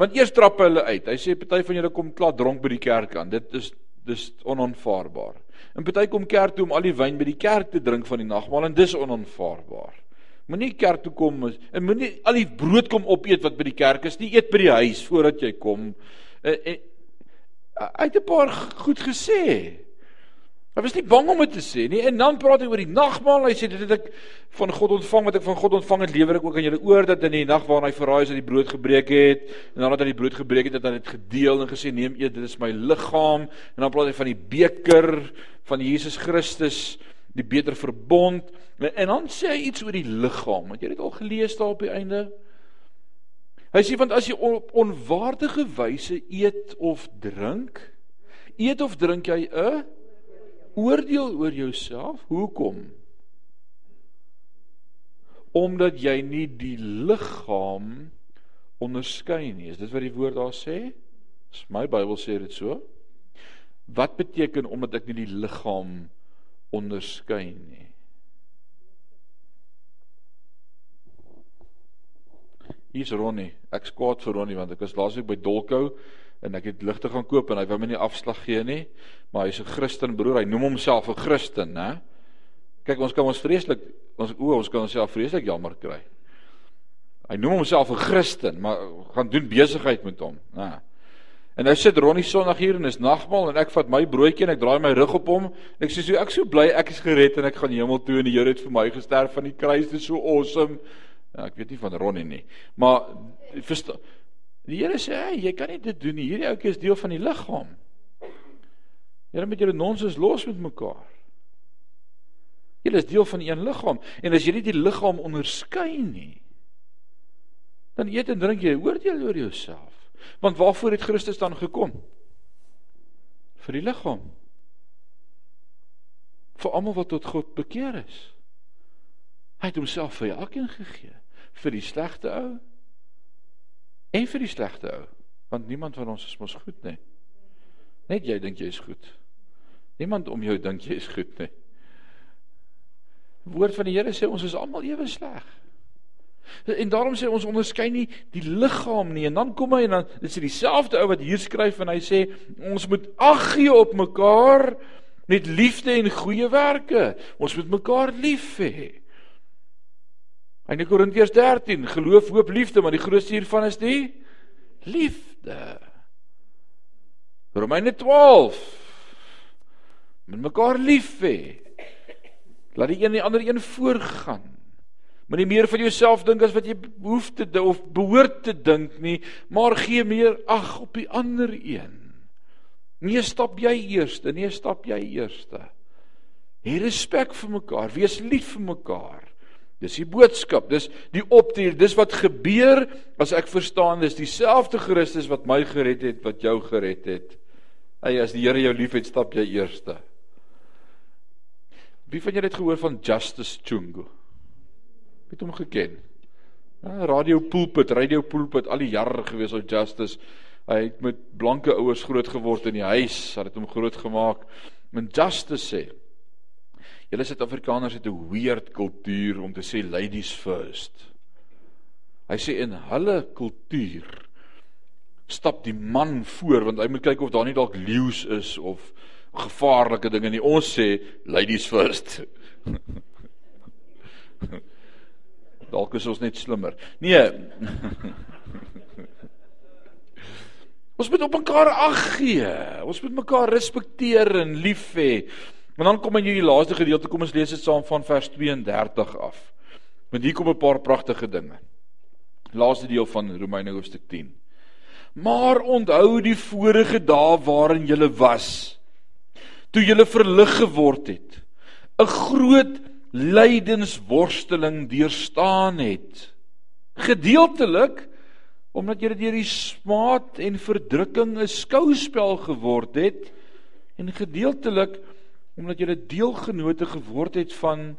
Want eers trap hulle uit. Hy sê party van julle kom klaar dronk by die kerk aan. Dit is dis onaanvaarbaar. En party kom kerk toe om al die wyn by die kerk te drink van die nagmaal en dis onaanvaarbaar. Moenie kerk toe kom en moenie al die brood kom opeet wat by die kerk is nie. Eet by die huis voordat jy kom. En, en hy het 'n paar goed gesê. Hy was nie bang om dit te sê nie. En dan praat hy oor die nagmaal. Hy sê dit het ek van God ontvang wat ek van God ontvang het, lewer ek ook aan julle oor dat in die nag waarin hy verraai is dat die brood gebreek het en nadat hy die brood gebreek het, het hy dit gedeel en gesê neem eet, dit is my liggaam. En dan praat hy van die beker van Jesus Christus, die beter verbond. En dan sê hy iets oor die liggaam. Het jy dit al gelees daar op die einde? Hy sê want as jy op onwaardige wyse eet of drink, eet of drink jy 'n oordeel oor jouself. Hoekom? Omdat jy nie die liggaam onderskei nie. Is dit wat die woord daar sê? Dis my Bybel sê dit so. Wat beteken omdat ek nie die liggaam onderskei nie? Hier's Ronnie. Ek skaat vir Ronnie want ek was laasweek by Dolkou en ek het ligte gaan koop en hy wou my nie afslag gee nie, maar hy's 'n Christen broer, hy noem homself 'n Christen, né? Kyk, ons kan ons vreeslik ons o, ons kan onsself vreeslik jammer kry. Hy noem homself 'n Christen, maar gaan doen besigheid met hom, né? En nou sit Ronnie Sondag hier en is nagmaal en ek vat my broodjie en ek draai my rug op hom. Ek sê so ek so bly ek is gered en ek gaan hemel toe en die Here het vir my gesterf van die kruis. Dit is so awesome. Ja, ek weet nie van Ronnie nie. Maar verstaan Die Here sê, hey, jy kan nie dit doen nie. Hierdie ouetjie is deel van die liggaam. Here moet julle nonsens los met mekaar. Julle is deel van een liggaam en as jy nie die liggaam onderskei nie, dan eet en drink jy oordeel oor jouself. Want waarvoor het Christus dan gekom? Vir die liggaam. Vir almal wat tot God bekeer is. Hy het homself vir elkeen gegee, vir die slegte ou en vir die slegte ou want niemand van ons is mos goed nie net jy dink jy is goed niemand om jou dink jy is goed nie woord van die Here sê ons is almal ewe sleg en daarom sê ons onderskei nie die liggaam nie en dan kom hy en dan dis dieselfde ou wat hier skryf en hy sê ons moet ag gee op mekaar met liefde en goeie werke ons moet mekaar lief hê In Korintiërs 13, geloof, hoop, liefde, maar die grootste hiervan is die liefde. Romeine 12. Met mekaar lief hê. Laat die een die ander een voorgaan. Moenie meer van jouself dink as wat jy behoef te of behoort te dink nie, maar gee meer ag op die ander een. Nee, stap jy eerste, nee, stap jy eerste. Hê respek vir mekaar, wees lief vir mekaar. Dis die boodskap, dis die optrede, dis wat gebeur as ek verstaan dis dieselfde Christus wat my gered het wat jou gered het. Hey, as die Here jou liefhet, stap jy eerste. Wie van julle het gehoor van Justice Chungu? Het hom geken? Ja, radio pulpit, radio pulpit al die jare gewees op Justice. Hy het met blanke ouers groot geword in die huis, het hom groot gemaak. Men Justice sê Julle Suid-Afrikaners het 'n weird kultuur om te sê ladies first. Hy sê in hulle kultuur stap die man voor want hy moet kyk of daar nie dalk leeu's is of gevaarlike dinge nie. Ons sê ladies first. dalk is ons net slimmer. Nee. ons moet op mekaar ag gee. Ons moet mekaar respekteer en lief hê. Maar dan kom in hierdie laaste gedeelte, kom ons lees dit saam van vers 32 af. Want hier kom 'n paar pragtige dinge. Laaste deel van Romeine hoofstuk 10. Maar onthou die vorige dae waarin jy was, toe jy verlig geword het, 'n groot lydensworsteling deurstaan het. Gedeeltelik omdat jy deur die smaad en verdrukking 'n skouspel geword het en gedeeltelik omdat jy deelgenote geword het van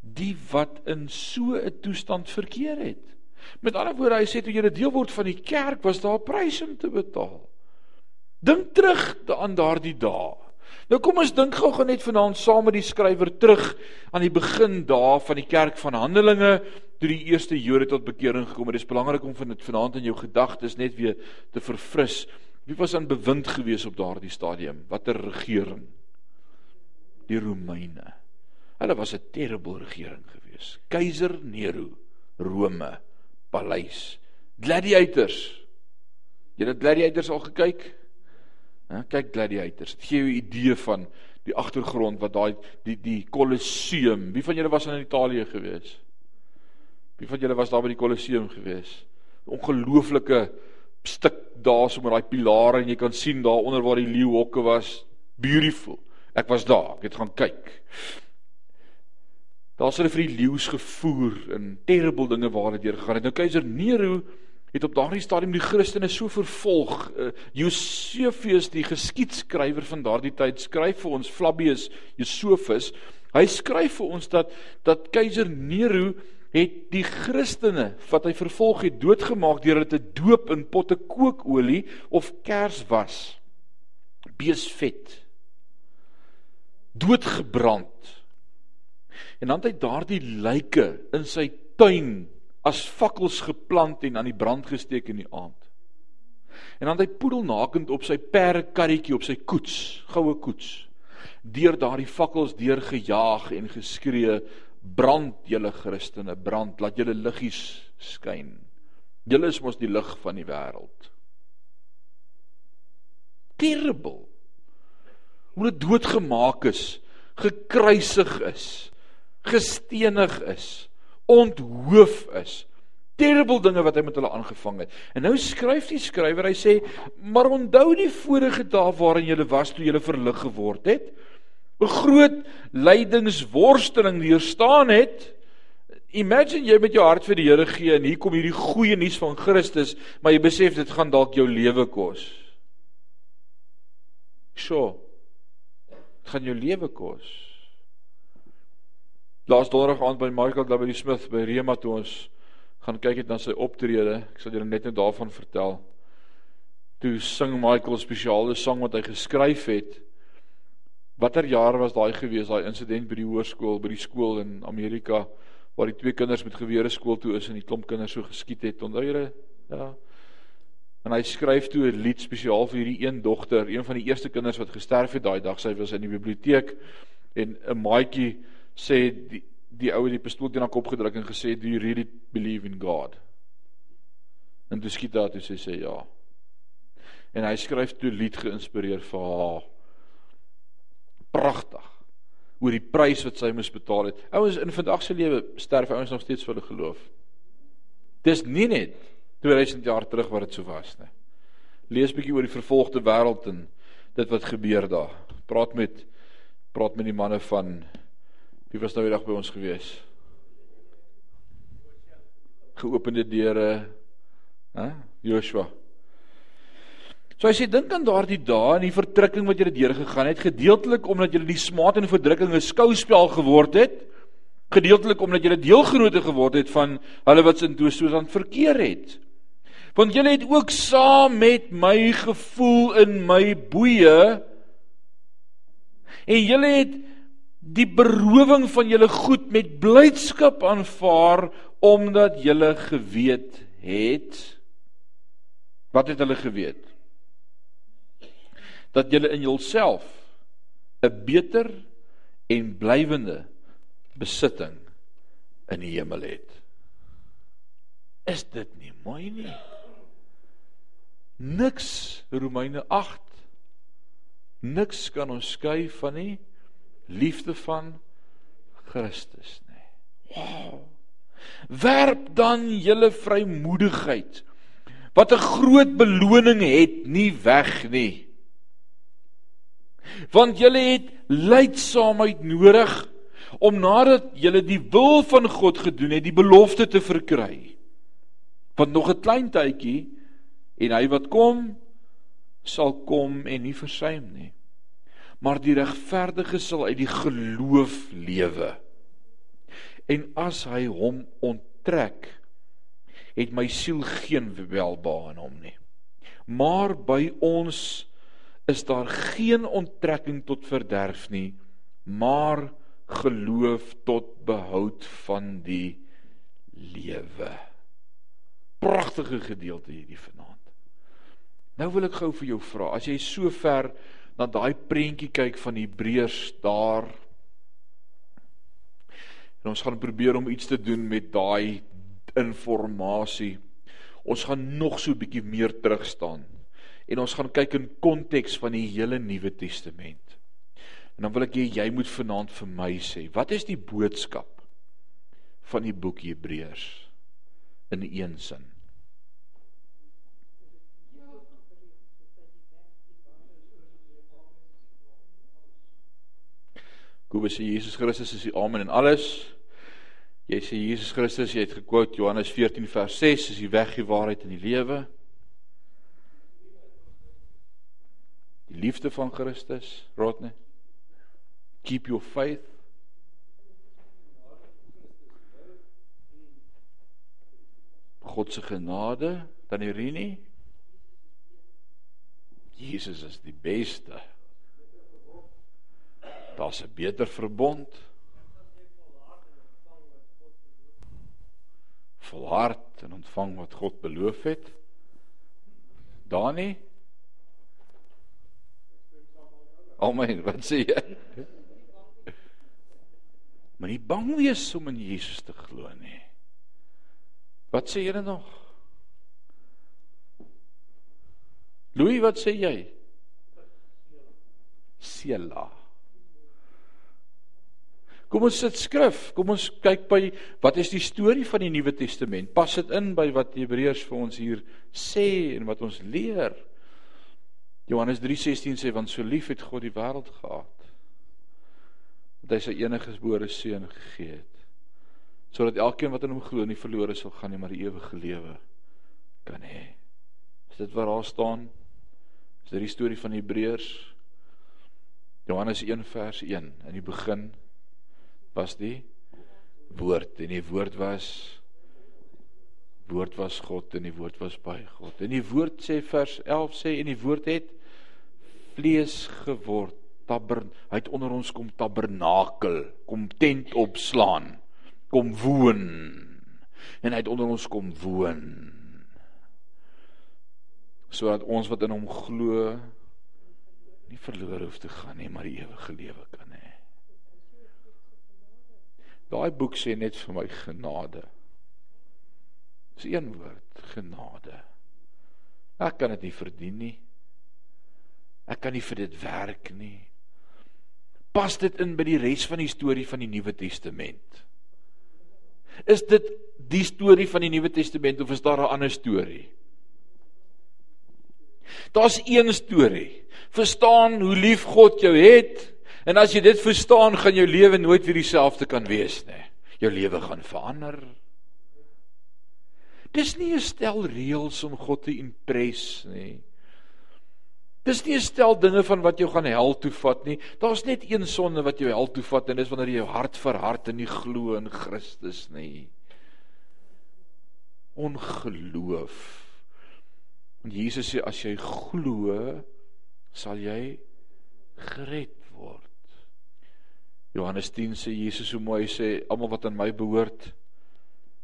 die wat in so 'n toestand verkeer het. Met ander woorde, hy sê toe jy 'n deel word van die kerk, was daar 'n prys om te betaal. Dink terug aan daardie dae. Nou kom ons dink gou-gou net vanaand saam met die skrywer terug aan die begin dae van die kerk van Handelinge toe die eerste Jode tot bekering gekom het. Dit is belangrik om van dit vanaand in jou gedagtes net weer te verfris. Wie was aan bewind gewees op daardie stadium? Watter regering? die Romeine. Hulle was 'n terrible regering gewees. Keiser Nero, Rome, paleis, gladiators. Jy het gladiators al gekyk? Ja, kyk gladiators. Dit gee jou 'n idee van die agtergrond wat daai die die Colosseum. Wie van julle was in Italië gewees? Wie van julle was daar by die Colosseum gewees? Ongelooflike stuk daar so met daai pilare en jy kan sien daar onder waar die leeuhokke was. Beautiful. Ek was daar. Ek het gaan kyk. Daar's hulle vir die leeu's gevoer en terrible dinge waar dit deur gegaan het. Nou keiser Nero het op daardie stadium die Christene so vervolg. Uh, Josephus die geskiedskrywer van daardie tyd skryf vir ons Flavius Josephus. Hy skryf vir ons dat dat keiser Nero het die Christene wat hy vervolg het doodgemaak deur hulle te doop in potte kookolie of kerswas. Beesvet. Doodgebrand. En dan het hy daardie lyke in sy tuin as fakkels geplant en aan die brand gesteek in die aand. En dan het hy poedelnakend op sy perdekarretjie op sy koets, goue koets, deur daardie fakkels deur gejaag en geskree: "Brand julle Christene, brand, laat julle liggies skyn. Julle is mos die lig van die wêreld." Terrible. Hoe hulle doodgemaak is, gekruisig is, gestenig is, onthoof is. Terrible dinge wat hy met hulle aangevang het. En nou skryf die skrywer, hy sê: "Maar onthou die vorige dae waarin jy was toe jy verlig geword het, 'n groot lydingsworsteling deurstaan het." Imagine jy met jou hart vir die Here gee en hier kom hierdie goeie nuus van Christus, maar jy besef dit gaan dalk jou lewe kos. Sjoe. Dit gaan jou lewe kos. Laas donderdag aand by Michael W Smith by Rema toe ons gaan kyk het na sy optrede. Ek sal julle net nou daarvan vertel. Toe sing Michael 'n spesiale sang wat hy geskryf het. Watter jaar was daai gewees, daai insident by die hoërskool, by die skool in Amerika waar die twee kinders met gewere skool toe is en die klomp kinders so geskiet het. Onthou julle? Ja. En hy skryf toe 'n lied spesiaal vir hierdie een dogter, een van die eerste kinders wat gesterf het daai dag. Sy was in die biblioteek en 'n maatjie sê die die ou het die pistool teen haar kop gedruk en gesê do you really believe in God? En toe skiet daar toe sê sy ja. En hy skryf toe lied geïnspireer vir haar. Pragtig. Oor die prys wat sy moes betaal het. Ouens in vandag se lewe sterf ouens nog steeds vir hulle geloof. Dis nie net 2000 jaar terug wat dit so was nie. Lees bietjie oor die vervolgde wêreld en dit wat gebeur daar. Praat met praat met die manne van Wie was nou die dag by ons gewees? Geopende deure. Hæ? Joshua. So hy sê dink aan daardie dae en die verdrukking wat julle deur gegaan het, gedeeltelik omdat julle die smaad en verdrukking 'n skouspel geword het, gedeeltelik omdat julle deelgenoote geword het van hulle wat in toestand verkeer het. Want julle het ook saam met my gevoel in my boeye en julle het die berowing van julle goed met blydskap aanvaar omdat julle geweet het wat het hulle geweet? Dat julle in julself 'n beter en blywende besitting in die hemel het. Is dit nie mooi nie? Niks Romeine 8 niks kan ons skei van nie liefde van Christus nê. Wow. Werp dan julle vrymoedigheid wat 'n groot beloning het nie weg nie. Want julle het lydsaamheid nodig om nadat julle die wil van God gedoen het, die belofte te verkry. Want nog 'n klein tydjie en hy wat kom sal kom en nie versuim nie maar die regverdige sal uit die geloof lewe. En as hy hom onttrek, het my siel geen welbehae in hom nie. Maar by ons is daar geen onttrekking tot verderf nie, maar geloof tot behoud van die lewe. Pragtige gedeelte hierdie vanaand. Nou wil ek gou vir jou vra, as jy so ver na daai prentjie kyk van Hebreërs daar en ons gaan probeer om iets te doen met daai inligting. Ons gaan nog so 'n bietjie meer terug staan en ons gaan kyk in konteks van die hele Nuwe Testament. En dan wil ek hê jy moet vanaand vir my sê, wat is die boodskap van die boek Hebreërs in een sin? Kobus sê Jesus Christus is die amen en alles. Jy sê Jesus Christus, jy het gekwout Johannes 14 vers 6 is die weg, die waarheid en die lewe. Die liefde van Christus, Rodne. Keep your faith. God se genade, dan Irene. Jesus is die beste daar's 'n beter verbond. Volhard en ontvang wat God beloof het. Dani? Amen. Wat sê jy? Moenie bang wees om in Jesus te glo nie. Wat sê julle nog? Louis, wat sê jy? Sela. Kom ons sit skrif. Kom ons kyk by wat is die storie van die Nuwe Testament? Pas dit in by wat Hebreërs vir ons hier sê en wat ons leer. Johannes 3:16 sê want so lief het God die wêreld gehad dat hy sy enige gebore seun gegee het sodat elkeen wat in hom glo nie verlore sal gaan nie maar die ewige lewe kan hê. Is dit waar daar staan? Is dit die storie van Hebreërs? Johannes 1 vers 1 in die begin was die woord en die woord was woord was God en die woord was by God. En die woord sê vers 11 sê en die woord het vlees geword. Tabern, hy het onder ons kom tabernakel, kom tent opslaan, kom woon. En hy het onder ons kom woon. Sodat ons wat in hom glo nie verlore hoef te gaan nie, maar die ewige lewe kan. Daai boek sê net vir my genade. Dis een woord, genade. Ek kan dit nie verdien nie. Ek kan nie vir dit werk nie. Pas dit in by die res van die storie van die Nuwe Testament? Is dit die storie van die Nuwe Testament of is daar 'n ander storie? Daar's een storie. Verstaan hoe lief God jou het En as jy dit verstaan, gaan jou lewe nooit weer dieselfde kan wees nie. Jou lewe gaan verander. Dis nie 'n stel reëls om God te impress nie. Dis nie 'n stel dinge van wat jou gaan hel toe vat nie. Daar's net een sonde wat jou hel toe vat en dis wanneer jy jou hart verhard en nie glo in Christus nie. Ongeloof. Want Jesus sê as jy glo, sal jy gered Johannes 10 sê Jesus so mooi sê almal wat aan my behoort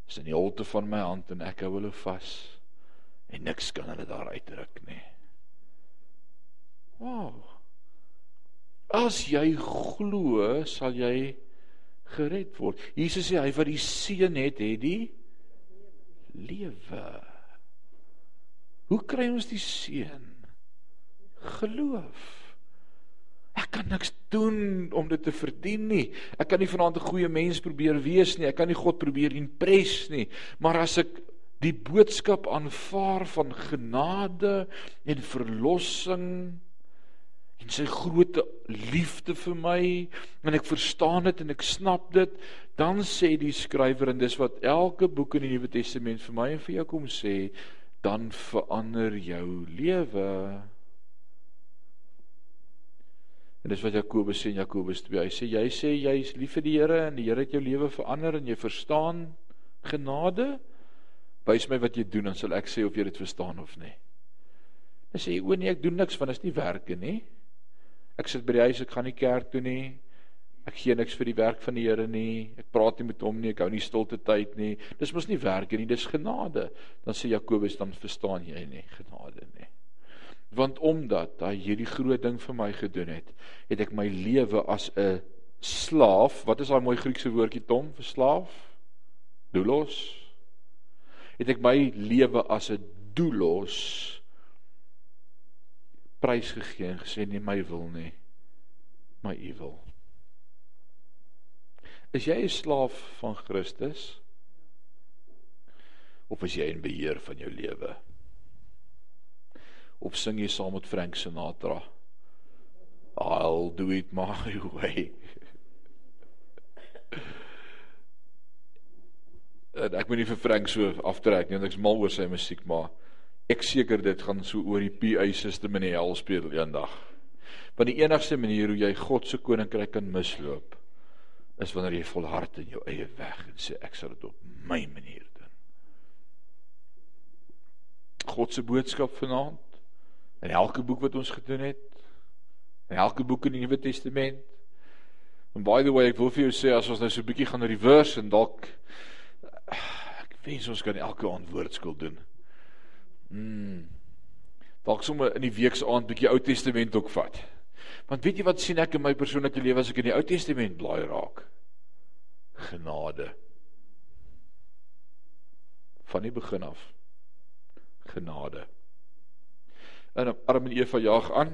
is in die holte van my hand en ek hou hulle vas en niks kan hulle daar uitdruk nie. Wow. As jy glo, sal jy gered word. Jesus sê hy wat die seun het, het die lewe. Hoe kry ons die seun? Geloof. Ek kan niks doen om dit te verdien nie. Ek kan nie vanaand 'n goeie mens probeer wees nie. Ek kan nie God probeer impress nie. Maar as ek die boodskap aanvaar van genade en verlossing en sy groot liefde vir my en ek verstaan dit en ek snap dit, dan sê die skrywer en dis wat elke boek in die Nuwe Testament vir my en vir jou kom sê, dan verander jou lewe. En dis wat Jakobus sê in Jakobus 2. Hy sê jy sê jy's lief vir die Here en die Here het jou lewe verander en jy verstaan genade. Wys my wat jy doen dan sal ek sê of jy dit verstaan of nie. Hy sê o nee, ek doen niks van is nie werke nie. Ek sit by die huis, ek gaan nie kerk toe nie. Ek gee niks vir die werk van die Here nie. Ek praat nie met hom nie, ek hou nie stilte tyd nie. Dis mos nie werke nie, dis genade. Dan sê Jakobus dan verstaan jy nie genade nie. Want omdat hy hierdie groot ding vir my gedoen het, het ek my lewe as 'n slaaf, wat is daai mooi Griekse woordjie Tom vir slaaf? Doulos. Het ek my lewe as 'n doulos prys gegee en gesê nie my wil nie, my u wil. Is jy 'n slaaf van Christus? Of is jy in beheer van jou lewe? Of sing jy saam met Frank Sinatra? I'll do it my way. En ek moet nie vir Frank so aftrek nie, want ek's mal oor sy musiek, maar ek seker dit gaan so oor die PA system in die hel speel eendag. Want die enigste manier hoe jy God se koninkryk kan misloop is wanneer jy volhard in jou eie weg en sê ek sal dit op my manier doen. God se boodskap vanaand in elke boek wat ons gedoen het, in elke boek in die Nuwe Testament. And by the way, ek wil vir jou sê as ons nou so 'n bietjie gaan reverse en dalk ek wens ons kan elke aand woordskool doen. Mm. Dalk sommer in die week se aand bietjie Ou Testament ook vat. Want weet jy wat sien ek in my persoonlike lewe as ek in die Ou Testament blaai raak? Genade. Van die begin af. Genade. En Adam en Eva jaag aan.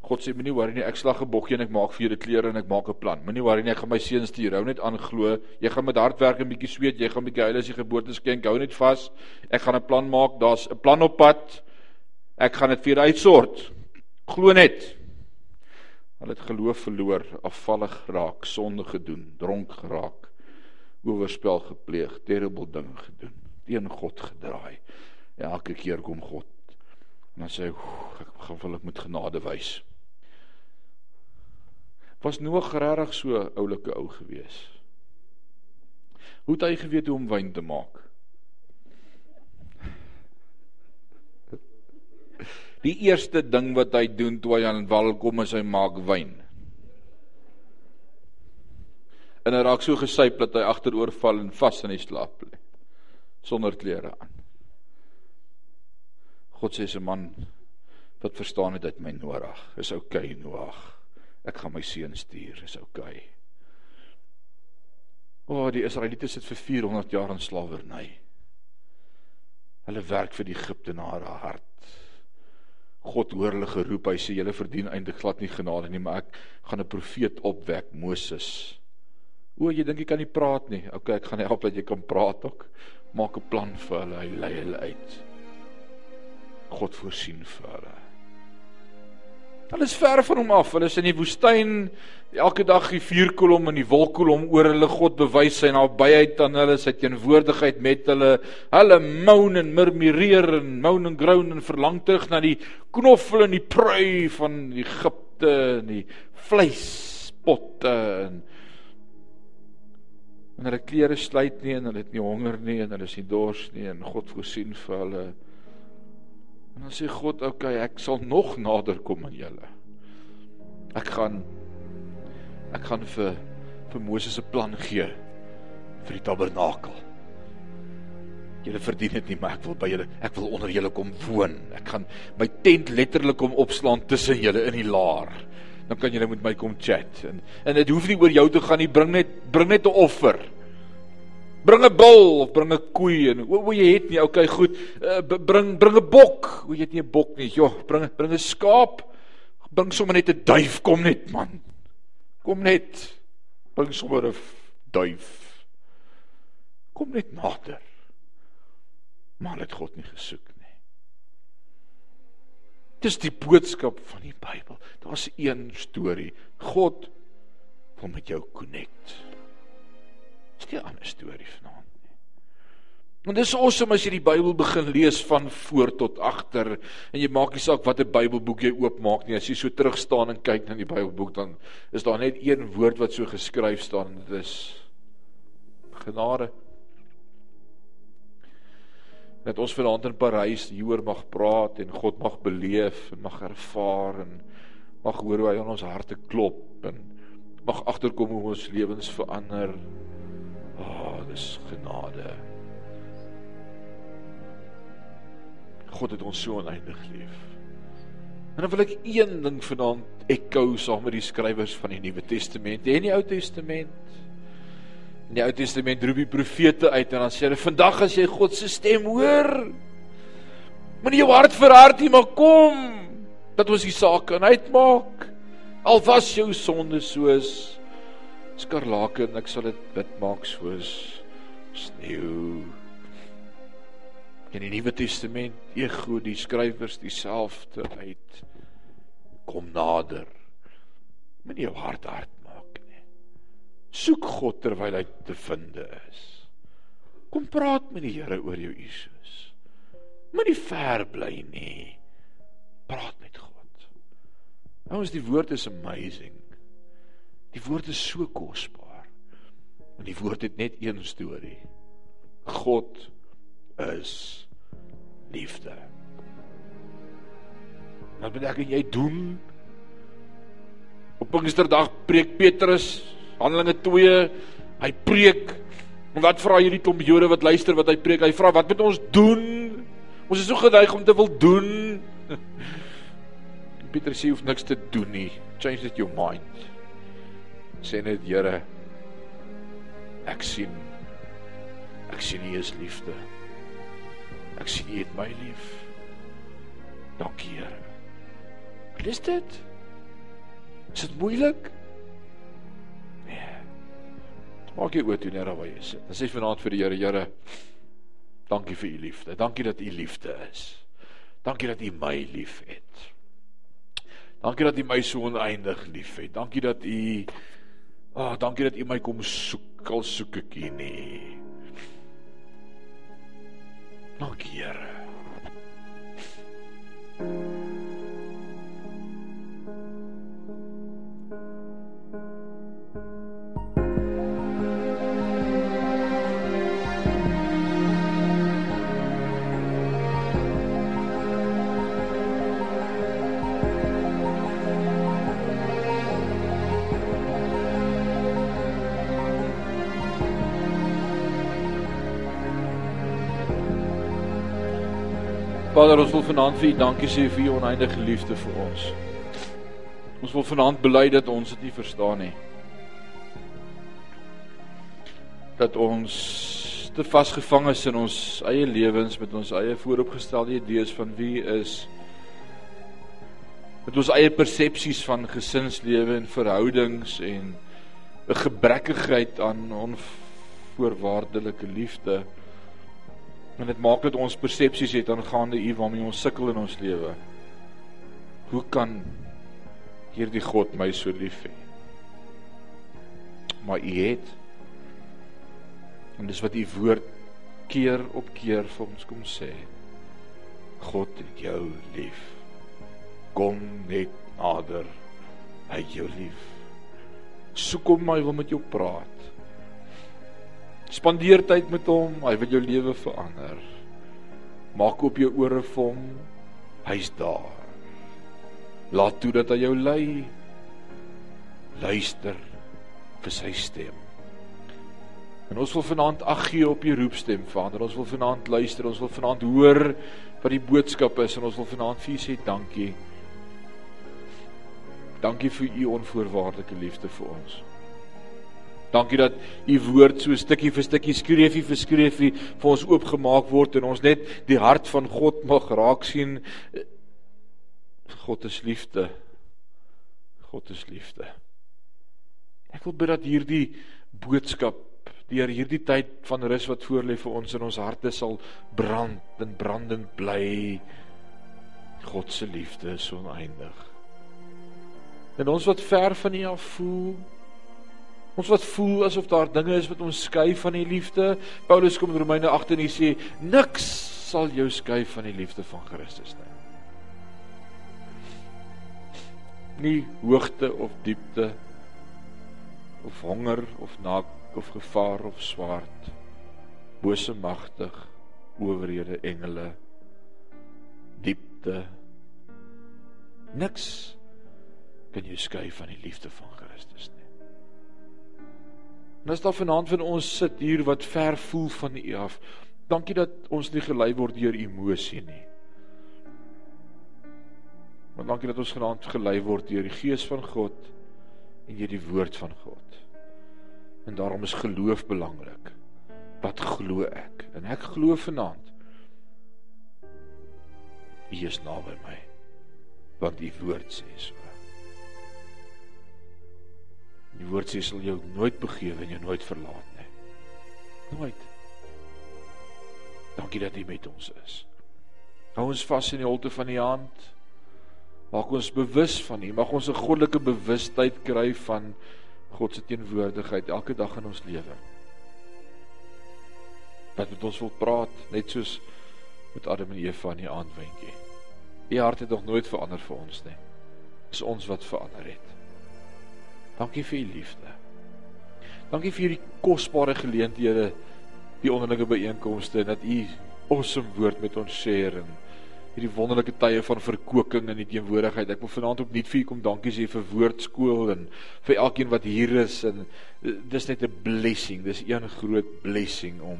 God sê moenie worry nie, ek slag 'n bokkie en ek maak vir julle klere en ek maak 'n plan. Moenie worry nie, ek gaan my seun stuur. Hou net aan glo. Jy gaan met hard werk en bietjie sweet, jy gaan bietjie huil as jy geboorteskenk. Hou net vas. Ek gaan 'n plan maak. Daar's 'n plan op pad. Ek gaan dit vir julle uitsort. Glo net. Hulle het geloof verloor, afvallig geraak, sonde gedoen, dronk geraak, oorspel gepleeg, terrible dinge gedoen, teen God gedraai. Elke keer kom God en dan sê hy, ek gaan vir hulle met genade wys. Was Noag regtig so oulike ou gewees? Hoe het hy geweet hoe om wyn te maak? Die eerste ding wat hy doen toe hy aan wal kom is hy maak wyn. En hy raak so gesyp dat hy agteroor val en vas in die slaap lê sonder klere aan. God sê se man wat verstaan het uit my Noag, is oukei okay, Noag. Ek gaan my seun stuur, is oukei. Okay. O, oh, die Israeliete sit vir 400 jaar in slawerny. Hulle werk vir die Egiptenare hard. God hoor hulle geroep. Hy sê julle verdien eintlik glad nie genade nie, maar ek gaan 'n profeet opwek, Moses. O, jy dink jy kan nie praat nie. OK, ek gaan help dat jy kan praat ook. Maak 'n plan vir hulle. Hy lei hulle uit. God voorsien vir hulle. Hulle is ver van hom af. Hulle is in die woestyn elke dag die vuurkolom en die wolkkolom oor hulle God bewys sy nabyheid aan hulle, sy teenwoordigheid met hulle. Hulle moan en murmureer en moan en groan en verlang terug na die knoffel en die prui van Egipte en die vleispotte en en hulle klere sluit nie en hulle het nie honger nie en hulle is nie dors nie en God voorsien vir hulle. En dan sê God, "Oké, okay, ek sal nog nader kom aan julle. Ek gaan ek gaan vir vir Moses 'n plan gee vir die tabernakel. Julle verdien dit nie, maar ek wil by julle, ek wil onder julle kom woon. Ek gaan my tent letterlik kom opslaan tussen julle in die laar. Dan kan julle met my kom chat en en dit hoef nie oor jou te gaan nie, bring net bring net 'n offer. Bring 'n bul of bring 'n koei en o, o jy het nie, okay, goed. Uh, bring bring 'n bok. O jy het nie 'n bok nie. Jo, bring bring 'n skaap. Bring sommer net 'n duif, kom net man. Kom net. Bring sommer 'n duif. Kom net nader. Maar het God nie gesoek nie. Dis die boodskap van die Bybel. Daar's een storie. God wil met jou connect. Dis nie 'n ander storie vanaand nie. Want dis awesome as jy die Bybel begin lees van voor tot agter en jy maak nie saak watter Bybelboek jy oopmaak nie. As jy so terug staan en kyk na die Bybelboek dan is daar net een woord wat so geskryf staan en dit is genade. Dat ons vanaand in Parys hieroor mag praat en God mag beleef en mag ervaar en mag hoor hoe hy aan ons harte klop en mag agterkom hoe ons lewens verander. O, oh, dis genade. God het ons so oneindig lief. En dan wil ek een ding vanaand echo saam met die skrywers van die Nuwe Testament en die Ou Testament. In die Ou Testament roep die profete uit en dan sê hulle: "Vandag as jy God se stem hoor, moenie jou hart verhard nie, maar kom dat ons die saak kan uitmaak. Al was jou sonde soos skarlaken, ek sal dit wit maak soos sneeu." In die Nuwe Testament ego die skrywers dieselfde uit kom nader. Moenie jou hart hard maak nie. Soek God terwyl hy te vind is. Kom praat met die Here oor jou issues. Moenie ver bly nie. Praat met God. Ouens, die woord is amazing. Die woord is so kosbaar. En die woord het net een storie. God is liefde. Wat beteken jy doen? Op Pinksterdag preek Petrus, Handelinge 2, hy preek. En wat vra hierdie klomp Jode wat luister wat hy preek? Hy vra, "Wat moet ons doen?" Ons is so geneig om te wil doen. Petrus sê hoef niks te doen nie. Change it your mind. Sê net, Here, ek sien ek sien U is liefde. Ek sien U het my lief. Dankie, Here. Is dit? Is dit moeilik? Nee. Maak jy oortoe net waar jy sit. Dan sê vanaand vir die Here, Here, dankie vir U liefde. Dankie dat U liefde is. Dankie dat U my liefhet. Dankie dat U my so oneindig liefhet. Dankie dat U Ah, oh, dankie dat U my kom soek. Al soek ek U nie. Dankie, Here. Vader, ons wil vanaand vir U dankie sê vir U oneindige liefde vir ons. Ons wil vanaand bely dat ons dit nie verstaan nie. Dat ons te vasgevang is in ons eie lewens met ons eie vooropgestelde idees van wie is met ons eie persepsies van gesinslewe en verhoudings en 'n gebrekkigheid aan onvoorwaardelike liefde. En dit maak dat ons persepsies het aangaande U waarmee ons sukkel in ons lewe. Hoe kan hierdie God my so lief hê? Maar U het en dis wat U woord keer op keer vir ons kom sê. God het jou lief. Kom net nader. Hy jou lief. Soek hom, hy wil met jou praat. Spandeer tyd met hom, hy wil jou lewe verander. Maak oop jou ore vir hom. Hy's daar. Laat toe dat hy jou lei. Luister vir sy stem. En ons wil vanaand ag gee op die roepstem, Vader. Ons wil vanaand luister, ons wil vanaand hoor wat die boodskap is en ons wil vanaand vir U sê dankie. Dankie vir U onvoorwaardelike liefde vir ons. Dankie dat u woord so stukkie vir stukkie skreefie vir skreefie vir ons oopgemaak word en ons net die hart van God mag raak sien. God is liefde. God is liefde. Ek wil bid dat hierdie boodskap deur hierdie tyd van rus wat voorlê vir ons in ons harte sal brand en brandend bly. God se liefde is oneindig. En ons wat ver van U af voel, Ons wat voel asof daar dinge is wat ons skei van die liefde. Paulus kom in Romeine 8 en hy sê niks sal jou skei van die liefde van Christus nie. Nie hoogte of diepte of honger of naak of gevaar of swaard bose magtig owerhede engele diepte niks kan jou skei van die liefde van Christus nie. En as daar vanaand van ons sit hier wat ver voel van U af, dankie dat ons nie gelei word deur emosie nie. Maar dankie dat ons genaamd gelei word deur die Gees van God en deur die woord van God. En daarom is geloof belangrik. Wat glo ek? En ek glo vanaand U is naby my. Want die woord sê so. Die woord sê sal jou nooit begewe en jou nooit verlaat nie. Nooit. Dankie dat U met ons is. Hou ons vas in die holte van U hand. Maak ons bewus van U. Mag ons 'n goddelike bewustheid kry van God se teenwoordigheid elke dag in ons lewe. Wat met ons wil praat, net soos met Adam en Eva in die aandwentjie. U hart het nog nooit verander vir ons nie. Dis ons wat verander het. Dankie vir u liefde. Dankie vir hierdie kosbare geleenthede, die onderlinge byeenkomste en dat u awesome woord met ons share en hierdie wonderlike tye van verkoeking in die teenwoordigheid. Ek wil vanaand opnuut vir u kom dankie sê vir woordskool en vir elkeen wat hier is en eh, dis net 'n blessing. Dis 'n groot blessing om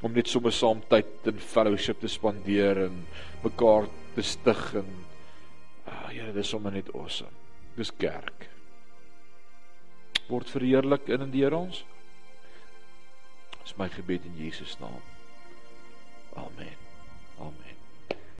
om net sommer saam tyd in fellowship te spandeer en mekaar te stig en ah Here, dis sommer net awesome. Dis kerk. Word verheerlik in en deur ons. Dis my gebed in Jesus naam. Amen. Amen.